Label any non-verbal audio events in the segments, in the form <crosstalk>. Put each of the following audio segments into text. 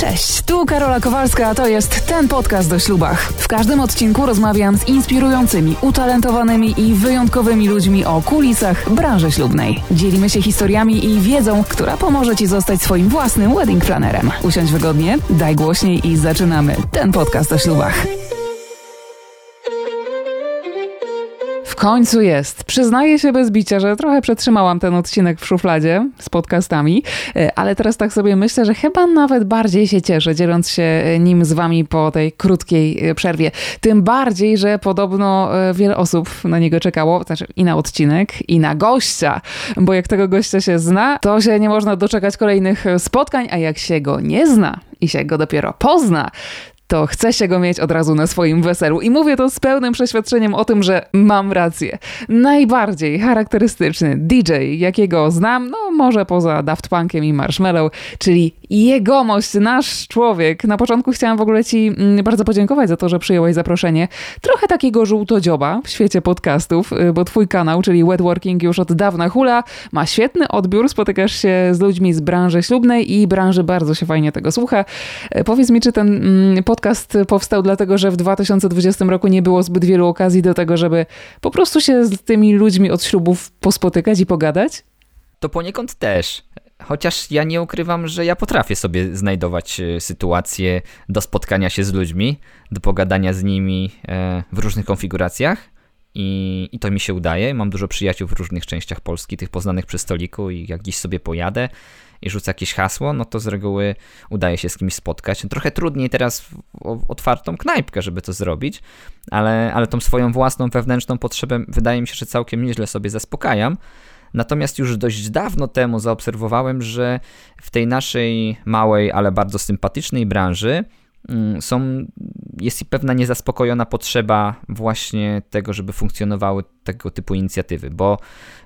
Cześć, tu Karola Kowalska, a to jest ten podcast o ślubach. W każdym odcinku rozmawiam z inspirującymi, utalentowanymi i wyjątkowymi ludźmi o kulisach branży ślubnej. Dzielimy się historiami i wiedzą, która pomoże Ci zostać swoim własnym wedding planerem. Usiądź wygodnie, daj głośniej i zaczynamy ten podcast o ślubach. Końcu jest. Przyznaję się bez bicia, że trochę przetrzymałam ten odcinek w szufladzie z podcastami, e, ale teraz tak sobie myślę, że chyba nawet bardziej się cieszę, dzieląc się e, nim z wami po tej krótkiej e, przerwie. Tym bardziej, że podobno wiele osób na niego czekało, znaczy i na odcinek, i na gościa, bo jak tego gościa się zna, to się nie można doczekać kolejnych spotkań, a jak się go nie zna i się go dopiero pozna, to chce się go mieć od razu na swoim weselu. I mówię to z pełnym przeświadczeniem o tym, że mam rację. Najbardziej charakterystyczny DJ, jakiego znam, no może poza Daft Punkiem i Marshmallow, czyli jegomość, nasz człowiek. Na początku chciałam w ogóle ci mm, bardzo podziękować za to, że przyjąłeś zaproszenie. Trochę takiego żółtodzioba w świecie podcastów, y, bo twój kanał, czyli Wetworking już od dawna hula, ma świetny odbiór, spotykasz się z ludźmi z branży ślubnej i branży bardzo się fajnie tego słucha. Y, powiedz mi, czy ten podcast podcast powstał dlatego, że w 2020 roku nie było zbyt wielu okazji do tego, żeby po prostu się z tymi ludźmi od ślubów pospotykać i pogadać? To poniekąd też. Chociaż ja nie ukrywam, że ja potrafię sobie znajdować e, sytuacje do spotkania się z ludźmi, do pogadania z nimi e, w różnych konfiguracjach. I, I, to mi się udaje. Mam dużo przyjaciół w różnych częściach Polski, tych poznanych przy stoliku, i jak gdzieś sobie pojadę, i rzucę jakieś hasło, no to z reguły udaje się z kimś spotkać. Trochę trudniej teraz w otwartą knajpkę, żeby to zrobić, ale, ale tą swoją własną wewnętrzną potrzebę wydaje mi się, że całkiem nieźle sobie zaspokajam. Natomiast już dość dawno temu zaobserwowałem, że w tej naszej małej, ale bardzo sympatycznej branży są, jest pewna niezaspokojona potrzeba właśnie tego, żeby funkcjonowały tego typu inicjatywy, bo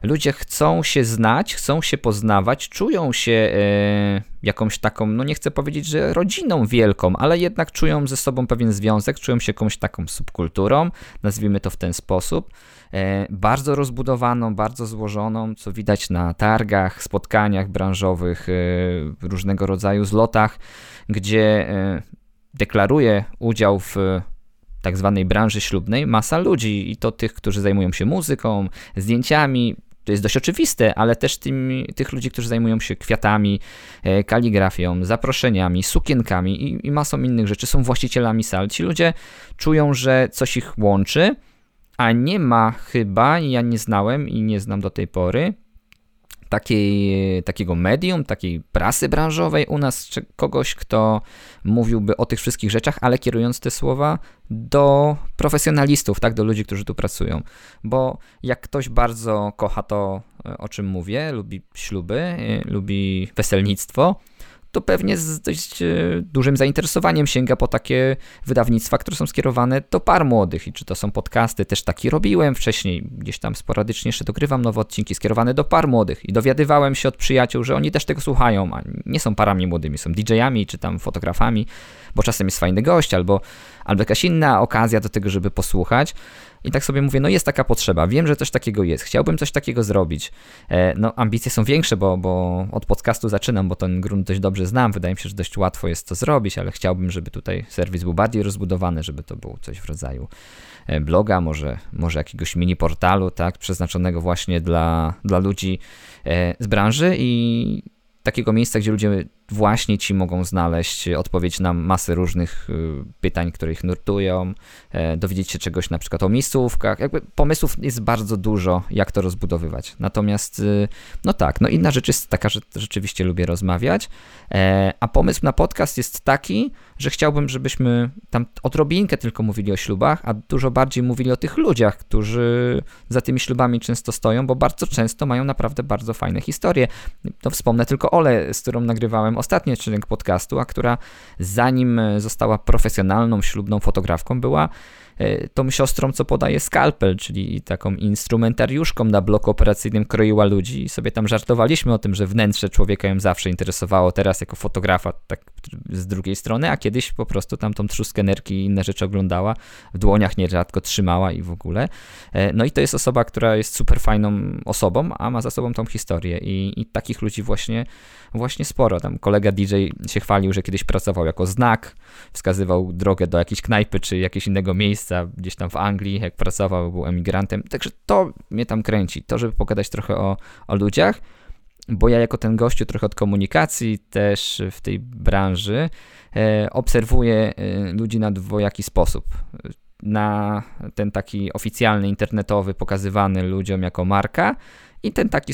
ludzie chcą się znać, chcą się poznawać, czują się e, jakąś taką, no nie chcę powiedzieć, że rodziną wielką, ale jednak czują ze sobą pewien związek, czują się jakąś taką subkulturą, nazwijmy to w ten sposób, e, bardzo rozbudowaną, bardzo złożoną, co widać na targach, spotkaniach branżowych, e, różnego rodzaju zlotach, gdzie e, deklaruje udział w tak zwanej branży ślubnej masa ludzi i to tych, którzy zajmują się muzyką, zdjęciami, to jest dość oczywiste, ale też tych ludzi, którzy zajmują się kwiatami, e, kaligrafią, zaproszeniami, sukienkami i, i masą innych rzeczy, są właścicielami sal. Ci ludzie czują, że coś ich łączy, a nie ma chyba, ja nie znałem i nie znam do tej pory, takiej, takiego medium, takiej prasy branżowej u nas, czy kogoś, kto mówiłby o tych wszystkich rzeczach, ale kierując te słowa do profesjonalistów, tak, do ludzi, którzy tu pracują. Bo jak ktoś bardzo kocha to, o czym mówię, lubi śluby, y, lubi weselnictwo, to pewnie z dość e, dużym zainteresowaniem sięga po takie wydawnictwa, które są skierowane do par młodych. I czy to są podcasty, też taki robiłem wcześniej, gdzieś tam sporadycznie jeszcze dogrywam nowe odcinki skierowane do par młodych. I dowiadywałem się od przyjaciół, że oni też tego słuchają, a nie są parami młodymi, są DJ-ami czy tam fotografami, bo czasem jest fajny gość albo, albo jakaś inna okazja do tego, żeby posłuchać. I tak sobie mówię, no jest taka potrzeba, wiem, że coś takiego jest, chciałbym coś takiego zrobić. E, no ambicje są większe, bo, bo od podcastu zaczynam, bo ten grunt dość dobrze znam, wydaje mi się, że dość łatwo jest to zrobić, ale chciałbym, żeby tutaj serwis był bardziej rozbudowany, żeby to było coś w rodzaju e, bloga, może, może jakiegoś mini portalu, tak, przeznaczonego właśnie dla, dla ludzi e, z branży i takiego miejsca, gdzie ludzie właśnie ci mogą znaleźć odpowiedź na masę różnych y, pytań, które ich nurtują, e, dowiedzieć się czegoś na przykład o miejscówkach. Jakby pomysłów jest bardzo dużo, jak to rozbudowywać. Natomiast, no tak, no inna rzecz jest taka, że rzeczywiście lubię rozmawiać, e, a pomysł na podcast jest taki, że chciałbym, żebyśmy tam odrobinkę tylko mówili o ślubach, a dużo bardziej mówili o tych ludziach, którzy za tymi ślubami często stoją, bo bardzo często mają naprawdę bardzo fajne historie. No wspomnę tylko Ole, z którą nagrywałem ostatni odcinek podcastu, a która zanim została profesjonalną ślubną fotografką, była tą siostrą, co podaje skalpel, czyli taką instrumentariuszką na bloku operacyjnym kroiła ludzi. I sobie tam żartowaliśmy o tym, że wnętrze człowieka ją zawsze interesowało, teraz jako fotografa tak z drugiej strony, a kiedyś po prostu tam tą trzustkę nerki i inne rzeczy oglądała, w dłoniach nierzadko trzymała i w ogóle. No i to jest osoba, która jest super fajną osobą, a ma za sobą tą historię. I, i takich ludzi właśnie, właśnie sporo. Tam kolega DJ się chwalił, że kiedyś pracował jako znak, wskazywał drogę do jakiejś knajpy czy jakiegoś innego miejsca gdzieś tam w Anglii, jak pracował, był emigrantem. Także to mnie tam kręci, to żeby pogadać trochę o, o ludziach, bo ja jako ten gościu trochę od komunikacji też w tej branży e, obserwuję e, ludzi na dwojaki sposób na ten taki oficjalny, internetowy, pokazywany ludziom jako marka i ten taki,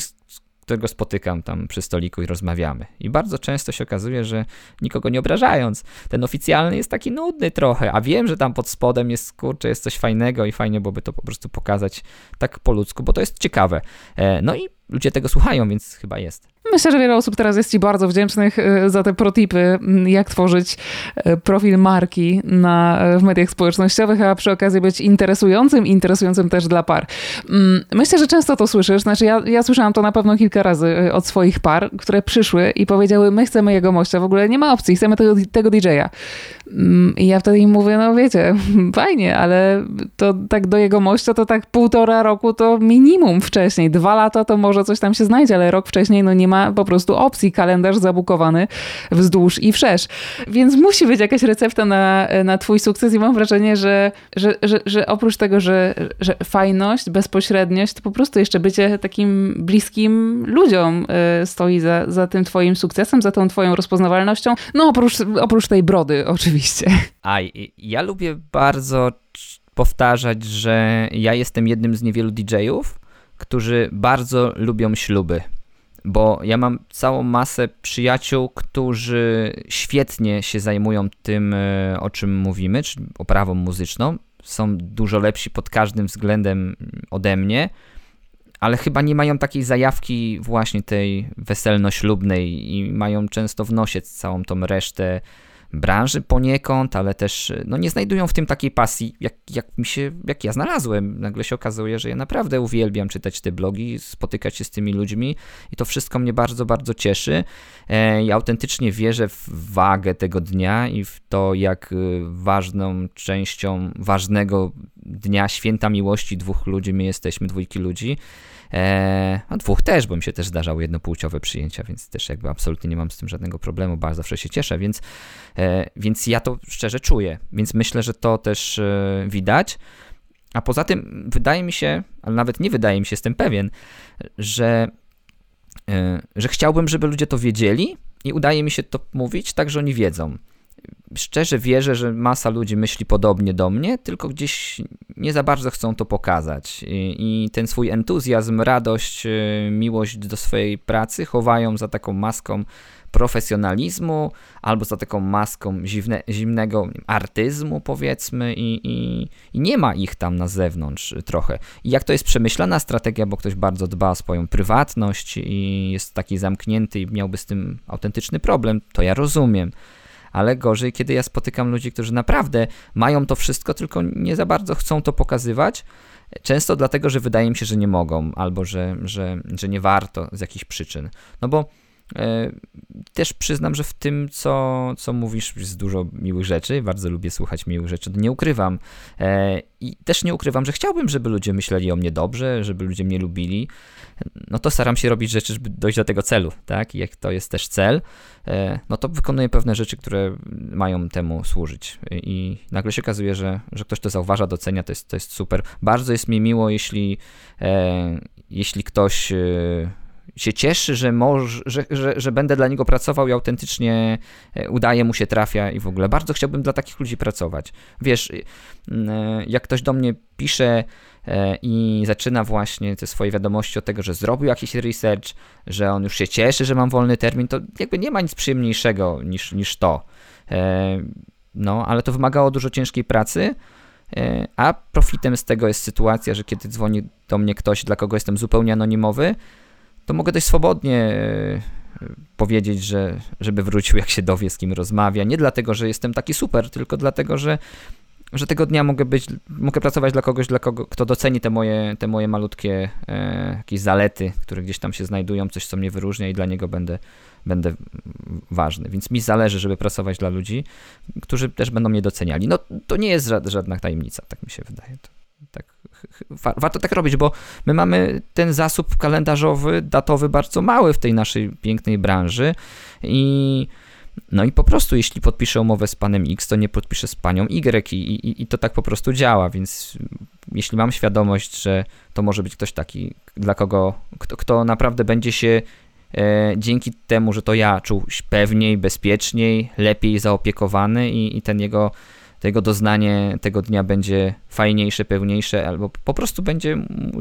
którego spotykam tam przy stoliku i rozmawiamy. I bardzo często się okazuje, że nikogo nie obrażając, ten oficjalny jest taki nudny trochę, a wiem, że tam pod spodem jest, kurczę, jest coś fajnego i fajnie byłoby to po prostu pokazać tak po ludzku, bo to jest ciekawe. E, no i ludzie tego słuchają, więc chyba jest. Myślę, że wiele osób teraz jest Ci bardzo wdzięcznych e, za te protipy, jak tworzyć e, profil marki na, w mediach społecznościowych, a przy okazji być interesującym, interesującym też dla par. Myślę, że często to słyszysz, znaczy ja, ja słyszałam to na pewno kilka razy od swoich par, które przyszły i powiedziały, my chcemy jego mościa, w ogóle nie ma opcji, chcemy tego, tego DJ-a. I ja wtedy im mówię, no wiecie, <laughs> fajnie, ale to tak do jego mościa to tak półtora roku to minimum wcześniej, dwa lata to może coś tam się znajdzie, ale rok wcześniej no nie ma po prostu opcji, kalendarz zabukowany wzdłuż i wszerz. Więc musi być jakaś recepta na, na twój sukces i mam wrażenie, że, że, że, że oprócz tego, że, że fajność, bezpośredniość, to po prostu jeszcze bycie takim bliskim ludziom e, stoi za, za tym twoim sukcesem, za tą twoją rozpoznawalnością. No oprócz, oprócz tej brody oczywiście. A ja lubię bardzo powtarzać, że ja jestem jednym z niewielu DJ-ów, którzy bardzo lubią śluby bo ja mam całą masę przyjaciół, którzy świetnie się zajmują tym, e, o czym mówimy, czyli oprawą muzyczną. Są dużo lepsi pod każdym względem ode mnie, ale chyba nie mają takiej zajawki właśnie tej weselno-ślubnej i mają często w nosie całą tą resztę branży poniekąd, ale też no, nie znajdują w tym takiej pasji, jak, jak mi się, jak ja znalazłem. Nagle się okazuje, że ja naprawdę uwielbiam czytać te blogi, spotykać się z tymi ludźmi i to wszystko mnie bardzo, bardzo cieszy. E, ja autentycznie wierzę w wagę tego dnia i w to, jak y, ważną częścią ważnego dnia święta miłości dwóch ludzi my jesteśmy, dwójki ludzi. E, no dwóch też, bo mi się też zdarzały jednopłciowe przyjęcia, więc też jakby absolutnie nie mam z tym żadnego problemu, bardzo zawsze się cieszę, więc, e, więc ja to szczerze czuję, więc myślę, że to też e, widać. A poza tym wydaje mi się, ale nawet nie wydaje mi się, jestem pewien, że, e, że chciałbym, żeby ludzie to wiedzieli i udaje mi się to mówić tak, że oni wiedzą szczerze wierzę, że masa ludzi myśli podobnie do mnie, tylko gdzieś nie za bardzo chcą to pokazać. I, i ten swój entuzjazm, radość, y, miłość do swojej pracy chowają za taką maską profesjonalizmu albo za taką maską zimne, zimnego artyzmu, powiedzmy, i, i, i, nie ma ich tam na zewnątrz trochę. I jak to jest przemyślana strategia, bo ktoś bardzo dba o swoją prywatność i jest taki zamknięty i miałby z tym autentyczny problem, to ja rozumiem ale gorzej, kiedy ja spotykam ludzi, którzy naprawdę mają to wszystko, tylko nie za bardzo chcą to pokazywać. Często dlatego, że wydaje mi się, że nie mogą, albo że, że, że nie warto z jakichś przyczyn. No bo też przyznam, że w tym, co, co mówisz, jest dużo miłych rzeczy. Bardzo lubię słuchać miłych rzeczy. Nie ukrywam. E, I też nie ukrywam, że chciałbym, żeby ludzie myśleli o mnie dobrze, żeby ludzie mnie lubili no to staram się robić rzeczy, żeby dojść do tego celu, tak? I jak to jest też cel, e, no to wykonuję pewne rzeczy, które mają temu służyć. I nagle się okazuje, że, że ktoś to zauważa, docenia, to jest, to jest super. Bardzo jest mi miło, jeśli, e, jeśli ktoś e, się cieszy, że, że, że, że będę dla niego pracował i autentycznie udaje mu się, trafia i w ogóle. Bardzo chciałbym dla takich ludzi pracować. Wiesz, jak ktoś do mnie pisze, E, i zaczyna właśnie te swoje wiadomości od tego, że zrobił jakiś research, że on już się cieszy, że mam wolny termin, to jakby nie ma nic przyjemniejszego niż, niż to. E, no, ale to wymagało dużo ciężkiej pracy, e, a profitem z tego jest sytuacja, że kiedy dzwoni do mnie ktoś, dla kogo jestem zupełnie anonimowy, to mogę dość swobodnie powiedzieć, że żeby wrócił, jak się dowie, z kim rozmawia. Nie dlatego, że jestem taki super, tylko dlatego, że że tego dnia mogę być, mogę pracować dla kogoś, dla kogo, kto doceni te moje, te moje malutkie e, jakieś zalety, które gdzieś tam się znajdują, coś, co mnie wyróżnia i dla niego będę, będę ważny. Więc mi zależy, żeby pracować dla ludzi, którzy też będą mnie doceniali. No to nie jest żadna tajemnica, tak mi się wydaje. To, tak, warto tak robić, bo my mamy ten zasób kalendarzowy, datowy bardzo mały w tej naszej pięknej branży i no i po prostu, jeśli podpiszę umowę z panem X, to nie podpiszę z panią Y i, i, i to tak po prostu działa, więc jeśli mam świadomość, że to może być ktoś taki, dla kogo, kto, kto naprawdę będzie się e, dzięki temu, że to ja czuł pewniej, bezpieczniej, lepiej zaopiekowany i, i ten jego tego doznanie tego dnia będzie fajniejsze, pełniejsze, albo po prostu będzie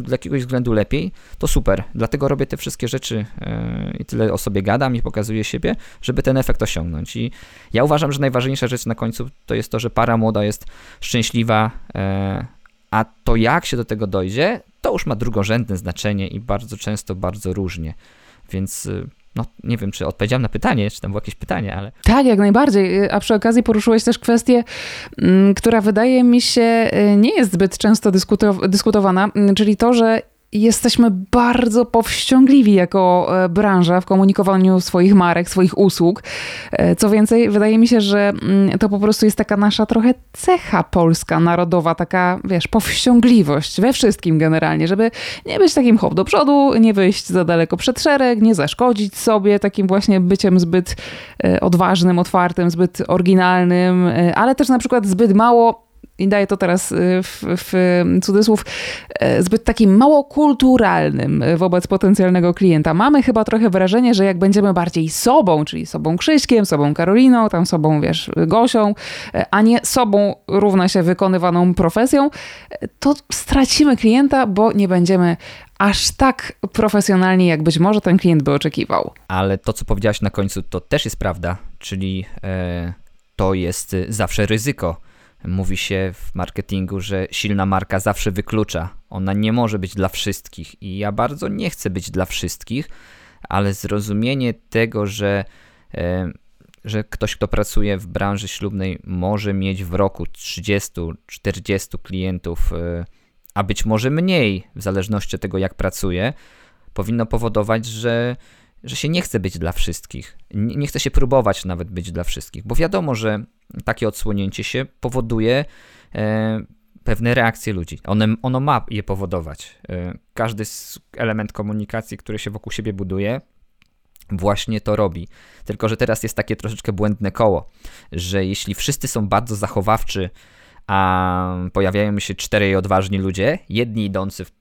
z jakiegoś względu lepiej, to super. Dlatego robię te wszystkie rzeczy e, i tyle o sobie gadam i pokazuję siebie, żeby ten efekt osiągnąć. I ja uważam, że najważniejsza rzecz na końcu to jest to, że para młoda jest szczęśliwa, e, a to jak się do tego dojdzie, to już ma drugorzędne znaczenie i bardzo często bardzo różnie. Więc e, no, nie wiem, czy odpowiedziałem na pytanie, czy tam było jakieś pytanie, ale. Tak, jak najbardziej. A przy okazji poruszyłeś też kwestię, mm, która wydaje mi się y, nie jest zbyt często dyskutowana, mm, czyli to, że jesteśmy bardzo powściągliwi jako e, branża w komunikowaniu swoich marek, swoich usług. E, co więcej, wydaje mi się, że mm, to po prostu jest taka nasza trochę cecha polska, narodowa, taka, wiesz, powściągliwość we wszystkim generalnie, żeby nie być takim hop do przodu, nie wyjść za daleko przed szereg, nie zaszkodzić sobie takim właśnie byciem zbyt e, odważnym, otwartym, zbyt oryginalnym, ale też na przykład zbyt mało i daję to teraz y, w, w cudzysłów, e, zbyt takim mało kulturalnym wobec potencjalnego klienta. Mamy chyba trochę wrażenie, że jak będziemy bardziej sobą, czyli sobą Krzyśkiem, sobą Karoliną, tam sobą, wiesz, Gosią, e, a nie sobą równa się wykonywaną profesją, e, to stracimy klienta, bo nie będziemy aż tak profesjonalni, jak być może ten klient by oczekiwał. Ale to, co powiedziałaś na końcu, to też jest prawda, czyli e, to jest zawsze ryzyko Mówi się w marketingu, że silna marka zawsze wyklucza. Ona nie może być dla wszystkich i ja bardzo nie chcę być dla wszystkich, ale zrozumienie tego, że, e, że ktoś, kto pracuje w branży ślubnej, może mieć w roku 30-40 klientów, e, a być może mniej, w zależności od tego, jak pracuje, powinno powodować, że że się nie chce być dla wszystkich. Nie, chce się próbować nawet być dla wszystkich, bo wiadomo, że takie odsłonięcie się powoduje e, pewne reakcje ludzi. One, ono ma je powodować. E, każdy element komunikacji, który się wokół siebie buduje, właśnie to robi. Tylko, że teraz jest takie troszeczkę błędne koło, że jeśli wszyscy są bardzo zachowawczy, a pojawiają się czterej odważni ludzie, jedni idący w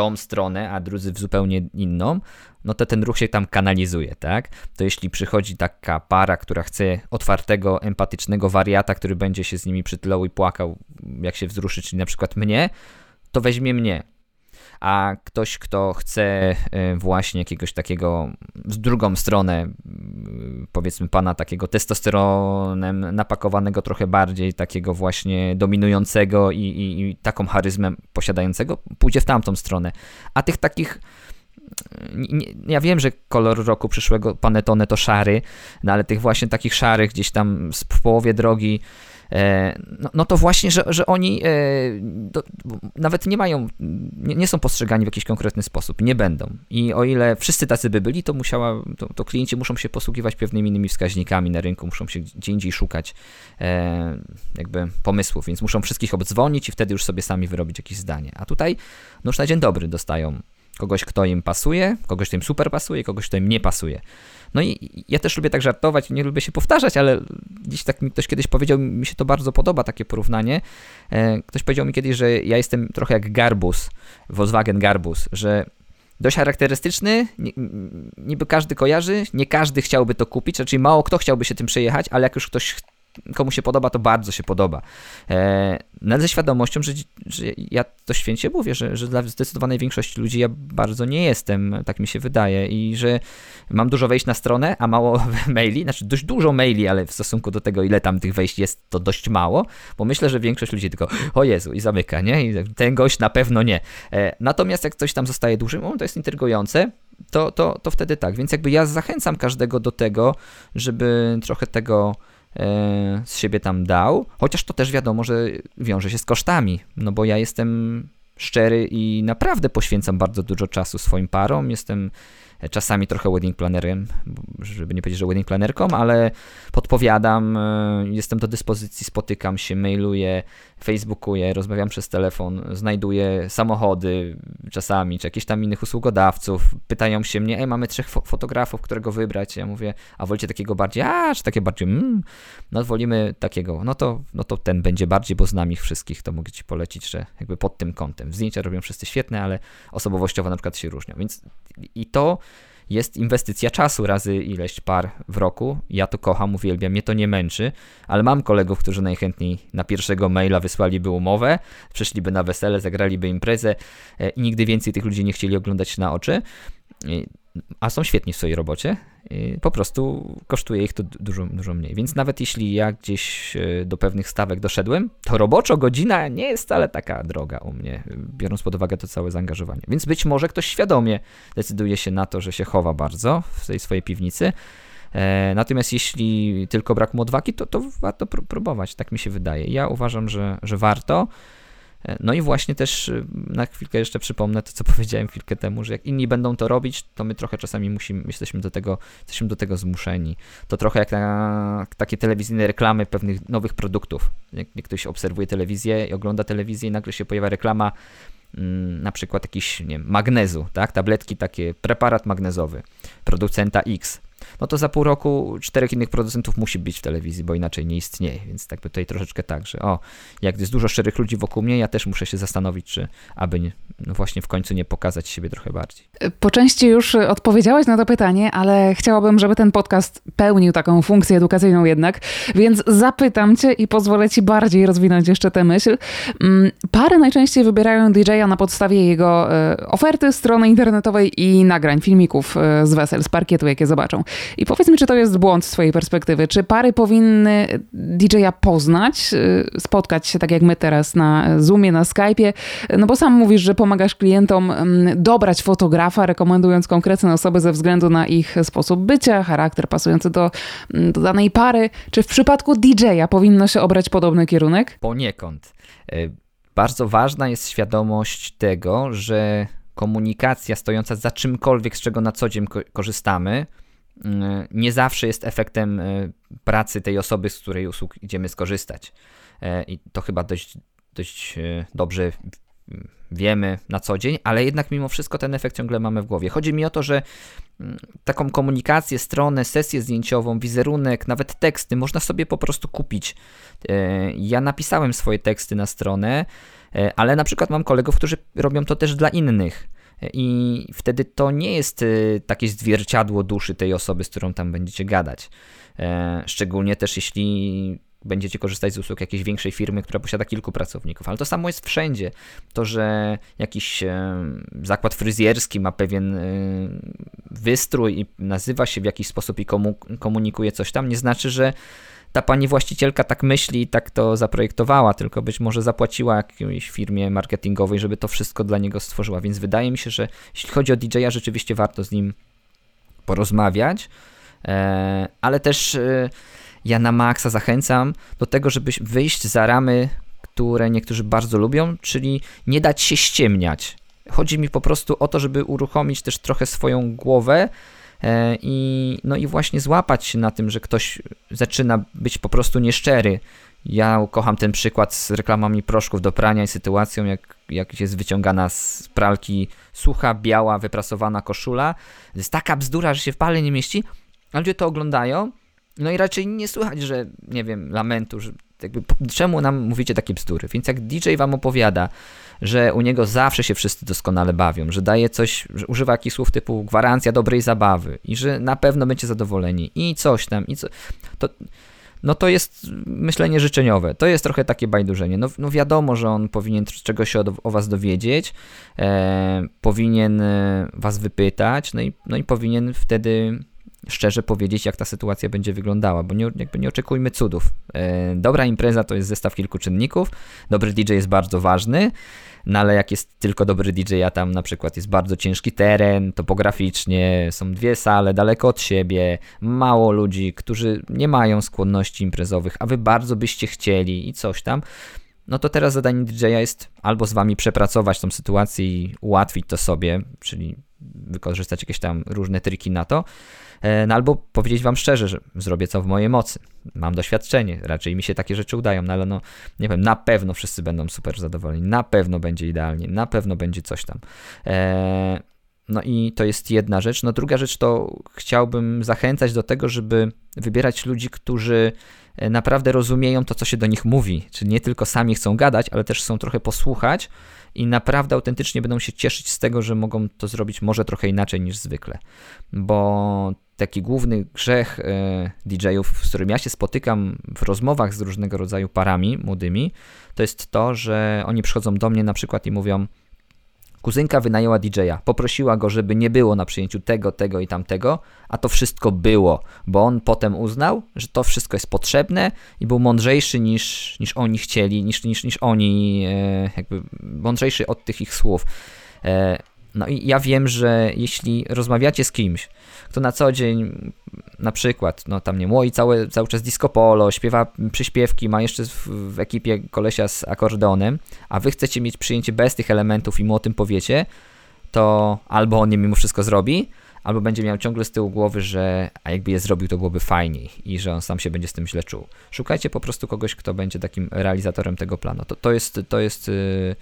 tą stronę, a drudzy w zupełnie inną, no to ten ruch się tam kanalizuje, tak? To jeśli przychodzi taka para, która chce otwartego, empatycznego wariata, który będzie się z nimi przytulał i płakał, jak się wzruszy, czyli na przykład mnie, to weźmie mnie. A ktoś, kto chce e, właśnie jakiegoś takiego z drugą stronę, powiedzmy pana takiego testosteronem napakowanego trochę bardziej, takiego właśnie dominującego i, i, i taką charyzmę posiadającego, pójdzie w tamtą stronę. A tych takich ja wiem, że kolor roku przyszłego Panetone to szary, no ale tych właśnie takich szarych gdzieś tam w połowie drogi, no, no to właśnie, że, że oni e, nawet nie mają, nie, nie, są postrzegani w jakiś konkretny sposób, nie będą. I o ile wszyscy tacy by byli, to musiała, to, to klienci muszą się posługiwać pewnymi innymi wskaźnikami na rynku, muszą się gdzie indziej szukać e, jakby pomysłów, więc muszą wszystkich obdzwonić i wtedy już sobie sami wyrobić jakieś zdanie. A tutaj, no już na dzień dobry dostają kogoś, kto im pasuje, kogoś, kto im super pasuje, kogoś, kto im nie pasuje. No i ja też lubię tak żartować, nie lubię się powtarzać, ale gdzieś tak mi ktoś kiedyś powiedział, mi się to bardzo podoba, takie porównanie. E, ktoś powiedział mi kiedyś, że ja jestem trochę jak Garbus, Volkswagen Garbus, że dość charakterystyczny, niby każdy kojarzy, nie każdy chciałby to kupić, raczej mało kto chciałby się tym przejechać, ale jak już ktoś komu się podoba, to bardzo się podoba. E, no ze świadomością, że, że ja to święcie mówię, że, że dla zdecydowanej większości ludzi ja bardzo nie jestem, tak mi się wydaje, i że mam dużo wejść na stronę, a mało <laughs> maili, znaczy dość dużo maili, ale w stosunku do tego, ile tam tych wejść jest, to dość mało, bo myślę, że większość ludzi tylko o Jezu i zamyka, nie? I ten gość na pewno nie. E, natomiast jak coś tam zostaje dłużej, to jest intrygujące, to, to, to wtedy tak. Więc jakby ja zachęcam każdego do tego, żeby trochę tego z siebie tam dał, chociaż to też wiadomo, że wiąże się z kosztami, no bo ja jestem szczery i naprawdę poświęcam bardzo dużo czasu swoim parom, jestem czasami trochę wedding plannerem, żeby nie powiedzieć, że wedding plannerką, ale podpowiadam, e, jestem do dyspozycji, spotykam się, mailuję, facebookuję, rozmawiam przez telefon, znajduję samochody czasami, czy jakichś tam innych usługodawców, pytają się mnie, ej, mamy trzech fo fotografów, którego wybrać, ja mówię, a wolicie takiego bardziej, a, czy takie bardziej, mm, no wolimy takiego, no to, no to ten będzie bardziej, bo znam ich wszystkich, to mogę ci polecić, że jakby pod tym kątem. Zdjęcia robią wszyscy świetne, ale osobowościowo na przykład się różnią, więc i to jest inwestycja czasu razy ileś par w roku. Ja to kocham, uwielbiam, mnie to nie męczy, ale mam kolegów, którzy najchętniej na pierwszego maila wysłaliby umowę, przyszliby na wesele, zagraliby imprezę e, i nigdy więcej tych ludzi nie chcieli oglądać na oczy a są świetni w swojej robocie, po prostu kosztuje ich to dużo, dużo mniej. Więc nawet jeśli ja gdzieś e, do pewnych stawek doszedłem, to roboczo godzina nie jest wcale taka droga u mnie, biorąc pod uwagę to całe zaangażowanie. Więc być może ktoś świadomie decyduje się na to, że się chowa bardzo w tej swojej piwnicy. E, natomiast jeśli tylko brak mu odwagi, to, to warto próbować, tak mi się wydaje. Ja uważam, że, że warto. E, no i właśnie też y, na chwilkę jeszcze przypomnę to, co <laughs> powiedziałem chwilkę temu, że jak inni będą to robić, to my trochę czasami musimy, jesteśmy do tego, jesteśmy do tego zmuszeni. To trochę jak na takie telewizyjne reklamy pewnych nowych produktów. Jak, jak ktoś obserwuje telewizję i ogląda telewizję i nagle się pojawia reklama mm, na przykład jakiś, nie wiem, magnezu, tak, tabletki takie, preparat magnezowy, producenta X no to za pół roku czterech innych producentów musi być w telewizji, bo inaczej nie istnieje. Więc tak tutaj troszeczkę tak, że o, jak jest dużo szczerych ludzi wokół mnie, ja też muszę się zastanowić, czy aby nie, no właśnie w końcu nie pokazać siebie trochę bardziej. Po części już odpowiedziałeś na to pytanie, ale chciałabym, żeby ten podcast pełnił taką funkcję edukacyjną jednak, więc zapytam cię i pozwolę ci bardziej rozwinąć jeszcze tę myśl. Mm, pary najczęściej wybierają DJ-a na podstawie jego e, oferty, strony internetowej i nagrań, filmików e, z wesel, z parkietu, jakie zobaczą. I powiedz mi, czy to jest błąd z twojej perspektywy? Czy pary powinny DJ-a poznać, y, spotkać się tak jak my teraz na Zoomie, na Skype'ie? No bo sam mówisz, że pomagasz klientom mm, dobrać fotografa, rekomendując konkretne osoby ze względu na ich sposób bycia, charakter pasujący do, mm, do danej pary. Czy w przypadku DJ-a powinno się obrać podobny kierunek? Poniekąd. E, bardzo ważna jest świadomość tego, że komunikacja stojąca za czymkolwiek, z czego na co dzień korzystamy, nie zawsze jest efektem e, pracy tej osoby, z której usług idziemy skorzystać. E, I to chyba dość, dość e, dobrze wiemy na co dzień, ale jednak mimo wszystko ten efekt ciągle mamy w głowie. Chodzi mi o to, że mm, taką komunikację, stronę, sesję zdjęciową, wizerunek, nawet teksty można sobie po prostu kupić. Ja napisałem swoje teksty na stronę, ale na przykład mam kolegów, którzy robią to też dla innych i wtedy to nie jest y, takie zwierciadło duszy tej osoby, z którą tam będziecie gadać. E, szczególnie też jeśli będziecie korzystać z usług jakiejś większej firmy, która posiada kilku pracowników, ale to samo jest wszędzie. To, że jakiś e, zakład fryzjerski ma pewien e, wystrój i nazywa się w jakiś sposób i komunikuje coś tam, nie znaczy, że ta pani właścicielka tak myśli i tak to zaprojektowała, tylko być może zapłaciła jakiejś firmie marketingowej, żeby to wszystko dla niego stworzyła. Więc wydaje mi się, że jeśli chodzi o DJ-a, rzeczywiście warto z nim porozmawiać, e, ale też e, ja na maksa zachęcam do tego, żeby wyjść za ramy, które niektórzy bardzo lubią, czyli nie dać się ściemniać. Chodzi mi po prostu o to, żeby uruchomić też trochę swoją głowę, i, no i właśnie złapać się na tym, że ktoś zaczyna być po prostu nieszczery. Ja kocham ten przykład z reklamami proszków do prania i sytuacją, jak, jak jest wyciągana z pralki sucha, biała, wyprasowana koszula. To jest taka bzdura, że się w pale nie mieści, ale ludzie to oglądają, no i raczej nie słychać, że, nie wiem, lamentu, że jakby, czemu nam mówicie takie bzdury? Więc jak DJ wam opowiada, że u niego zawsze się wszyscy doskonale bawią, że daje coś, że używa jakichś słów typu gwarancja dobrej zabawy i że na pewno będzie zadowoleni i coś tam, i co, to, no to jest myślenie życzeniowe. To jest trochę takie bajdurzenie. No, no wiadomo, że on powinien czegoś o, o was dowiedzieć, e, powinien e, was wypytać, no i, no i powinien wtedy szczerze powiedzieć, jak ta sytuacja będzie wyglądała, bo nie, jakby nie oczekujmy cudów. E, dobra impreza to jest zestaw kilku czynników, dobry DJ jest bardzo ważny, no ale jak jest tylko dobry DJ, a tam na przykład jest bardzo ciężki teren, topograficznie, są dwie sale daleko od siebie, mało ludzi, którzy nie mają skłonności imprezowych, a wy bardzo byście chcieli i coś tam, no to teraz zadanie DJ-a jest albo z wami przepracować tą sytuację i ułatwić to sobie, czyli wykorzystać jakieś tam różne triki na to, no albo powiedzieć wam szczerze, że zrobię co w mojej mocy. Mam doświadczenie, raczej mi się takie rzeczy udają, no ale no, nie wiem, na pewno wszyscy będą super zadowoleni, na pewno będzie idealnie, na pewno będzie coś tam. Eee, no i to jest jedna rzecz. No druga rzecz to chciałbym zachęcać do tego, żeby wybierać ludzi, którzy e, naprawdę rozumieją to, co się do nich mówi. Czyli nie tylko sami chcą gadać, ale też chcą trochę posłuchać i naprawdę autentycznie będą się cieszyć z tego, że mogą to zrobić może trochę inaczej niż zwykle. Bo taki główny grzech e, DJ-ów, z którym ja się spotykam w rozmowach z różnego rodzaju parami młodymi, to jest to, że oni przychodzą do mnie na przykład i mówią: Kuzynka wynajęła DJ-a, poprosiła go, żeby nie było na przyjęciu tego, tego i tamtego, a to wszystko było, bo on potem uznał, że to wszystko jest potrzebne i był mądrzejszy niż, niż oni chcieli, niż, niż, niż oni, e, jakby mądrzejszy od tych ich słów. No i ja wiem, że jeśli rozmawiacie z kimś, kto na co dzień na przykład, no tam nie moi cały, cały czas disco polo, śpiewa przyśpiewki, ma jeszcze w, w ekipie kolesia z akordeonem, a wy chcecie mieć przyjęcie bez tych elementów i mu o tym powiecie, to albo on nie mimo wszystko zrobi, albo będzie miał ciągle z tyłu głowy, że a jakby je zrobił, to byłoby fajniej i że on sam się będzie z tym źle czuł. Szukajcie po prostu kogoś, kto będzie takim realizatorem tego planu. To, to jest, to jest, y,